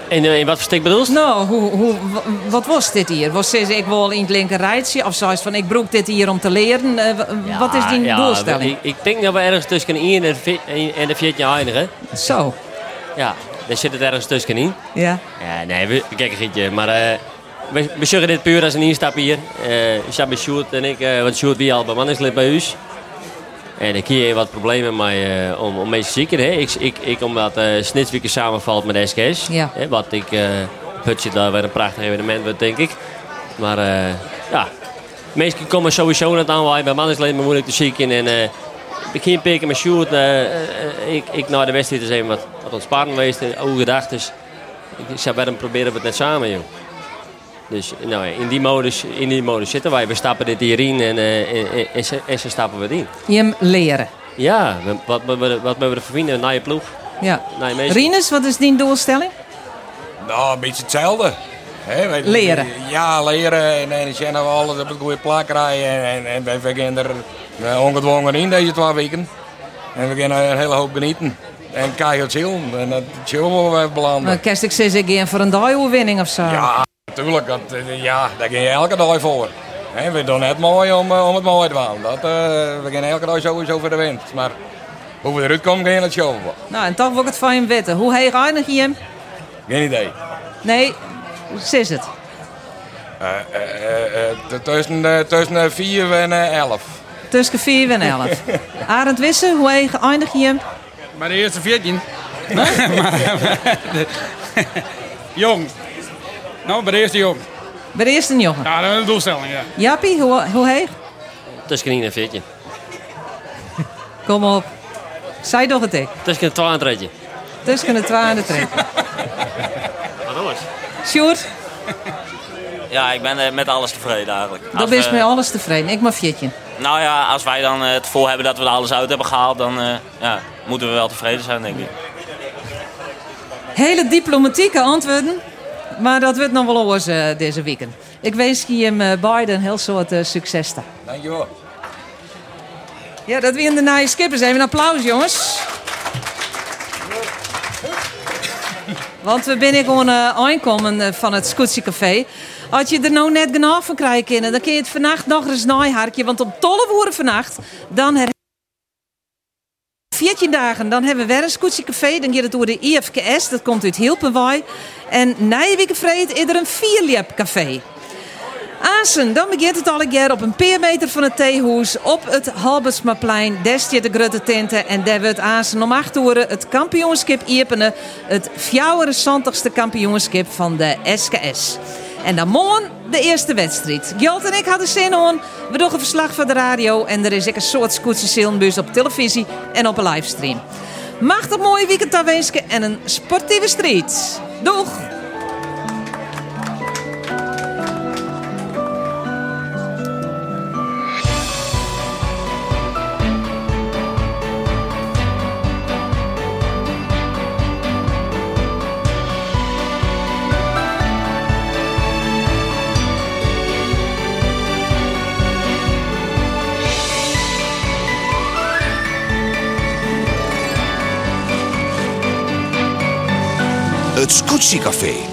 En in wat voor bedoel je? Nou, hoe, hoe, wa- wat was dit hier? Was ze ik wil in het linker rijtje? Of zoals van ik broek dit hier om te leren? Eh, wa- wat is die Ja, doelstelling? Ik, ik denk dat we ergens tussen 1 en vi- en de 14 eindigen. Zo. Ja, daar zit het ergens tussenin. Ja. Ja, nee, we, kijk een gietje. Maar eh, we, we zeggen dit puur als een instap hier. Eh Shabby Sjoerd en ik, eh want Sjoerd wie al bemanningslid bij ons. En ik hier wat problemen mee, eh, om, om mee te zieken. Hè. Ik, ik, ik omdat Snitswieker samenvalt met SKS. Ja. Hè, wat ik putje daar weer een prachtig evenement wordt, denk ik. Maar ja, meesten komen sowieso net aan. Bij mannen is het alleen maar moeilijk te zieken. En eh begin pikken met shoot. eh, eh, ik, ik naar de wedstrijd is even wat, wat ontspannen geweest. Hoe gedacht dus. Ik zou bij hem proberen we het net samen, joh. Dus nou, in, die modus, in die modus zitten wij. We stappen dit hierin en, eh, en, en, en, ze- en ze stappen we erin. Je hem leren. Ja, we- wat, wat, wat, wat we ervoor vinden, naar je ploeg. Ja. Naar je meester. Rinus, wat is die doelstelling? Nou, een beetje hetzelfde. Leren. Ja, leren. En, en zien we alles op een goede plek rijden. En, en, en wij gaan er eh, ongedwongen in deze twee weken. En we gaan een hele hoop genieten. En kijken het zien. En dat zullen we even belanden. Nou, kerst ik zeg, ga voor een dagoverwinning of zo. Ja, natuurlijk. Dat, eh, ja, daar ga je elke dag voor. Hè, we doen het mooi om, eh, om het mooi te doen. Dat, eh, we gaan elke dag sowieso voor de winst. Maar hoe we eruit komen, ga je het showen. Nou, en toch wil ik het van je weten. Hoe heet eindig je hem? Geen idee. Nee, hoe is het? T- tussen, tussen 4 en eh, 11. Tussen 4 en 11. *laughs* Arend Wissen, hoe heet eindig je hem? Bij de eerste 14. *laughs* *laughs* jong. Nou, bij de eerste jong. Bij de eerste jongen. Ja, dat is een doelstelling, ja. Jappie, hoe, hoe heet? Tussen 9 en 14. Kom op. Zij toch het ik. Tussen een 12 en 13. Tussen de 2 en de 3. Wat anders? Sjoerd, Ja, ik ben eh, met alles tevreden eigenlijk. dat is we- met alles tevreden. Ik maar 14. Nou ja, als wij dan eh, het gevoel hebben dat we er alles uit hebben gehaald, dan eh, ja, moeten we wel tevreden zijn, denk ik. Hele diplomatieke antwoorden. Maar dat wordt nog wel oors eh, deze weekend. Ik wens je eh, beiden een heel soort eh, succes. Dankjewel. Ja, dat weer in de naaie skippers. Even een applaus, jongens. Want we binnen gewoon aankomen van het Scootsie Café. Als je er nou net genoeg van krijgt, dan kun je het vannacht nog eens naaiharkje. Want om 12 uur vannacht, dan her 14 dagen, dan hebben we weer een Scootsie. Dan gaat het door de IFKS, dat komt uit Hilpenwaai. En week vreed is er een vierliep café. Assen, dan begint het al een op een paar meter van het theehoes op het Halbersmaplein. Staat de grote tenten en daar wordt Assen om acht uur het kampioenschap Iepenen. Het 74ste kampioenschap van de SKS. En dan morgen de eerste wedstrijd. Gjalt en ik hadden zin aan. We doen een verslag van de radio en er is ook een soort scootsie op televisie en op een livestream. Machtig mooie weekend wensen en een sportieve street. Doeg! Het Scootsie Café.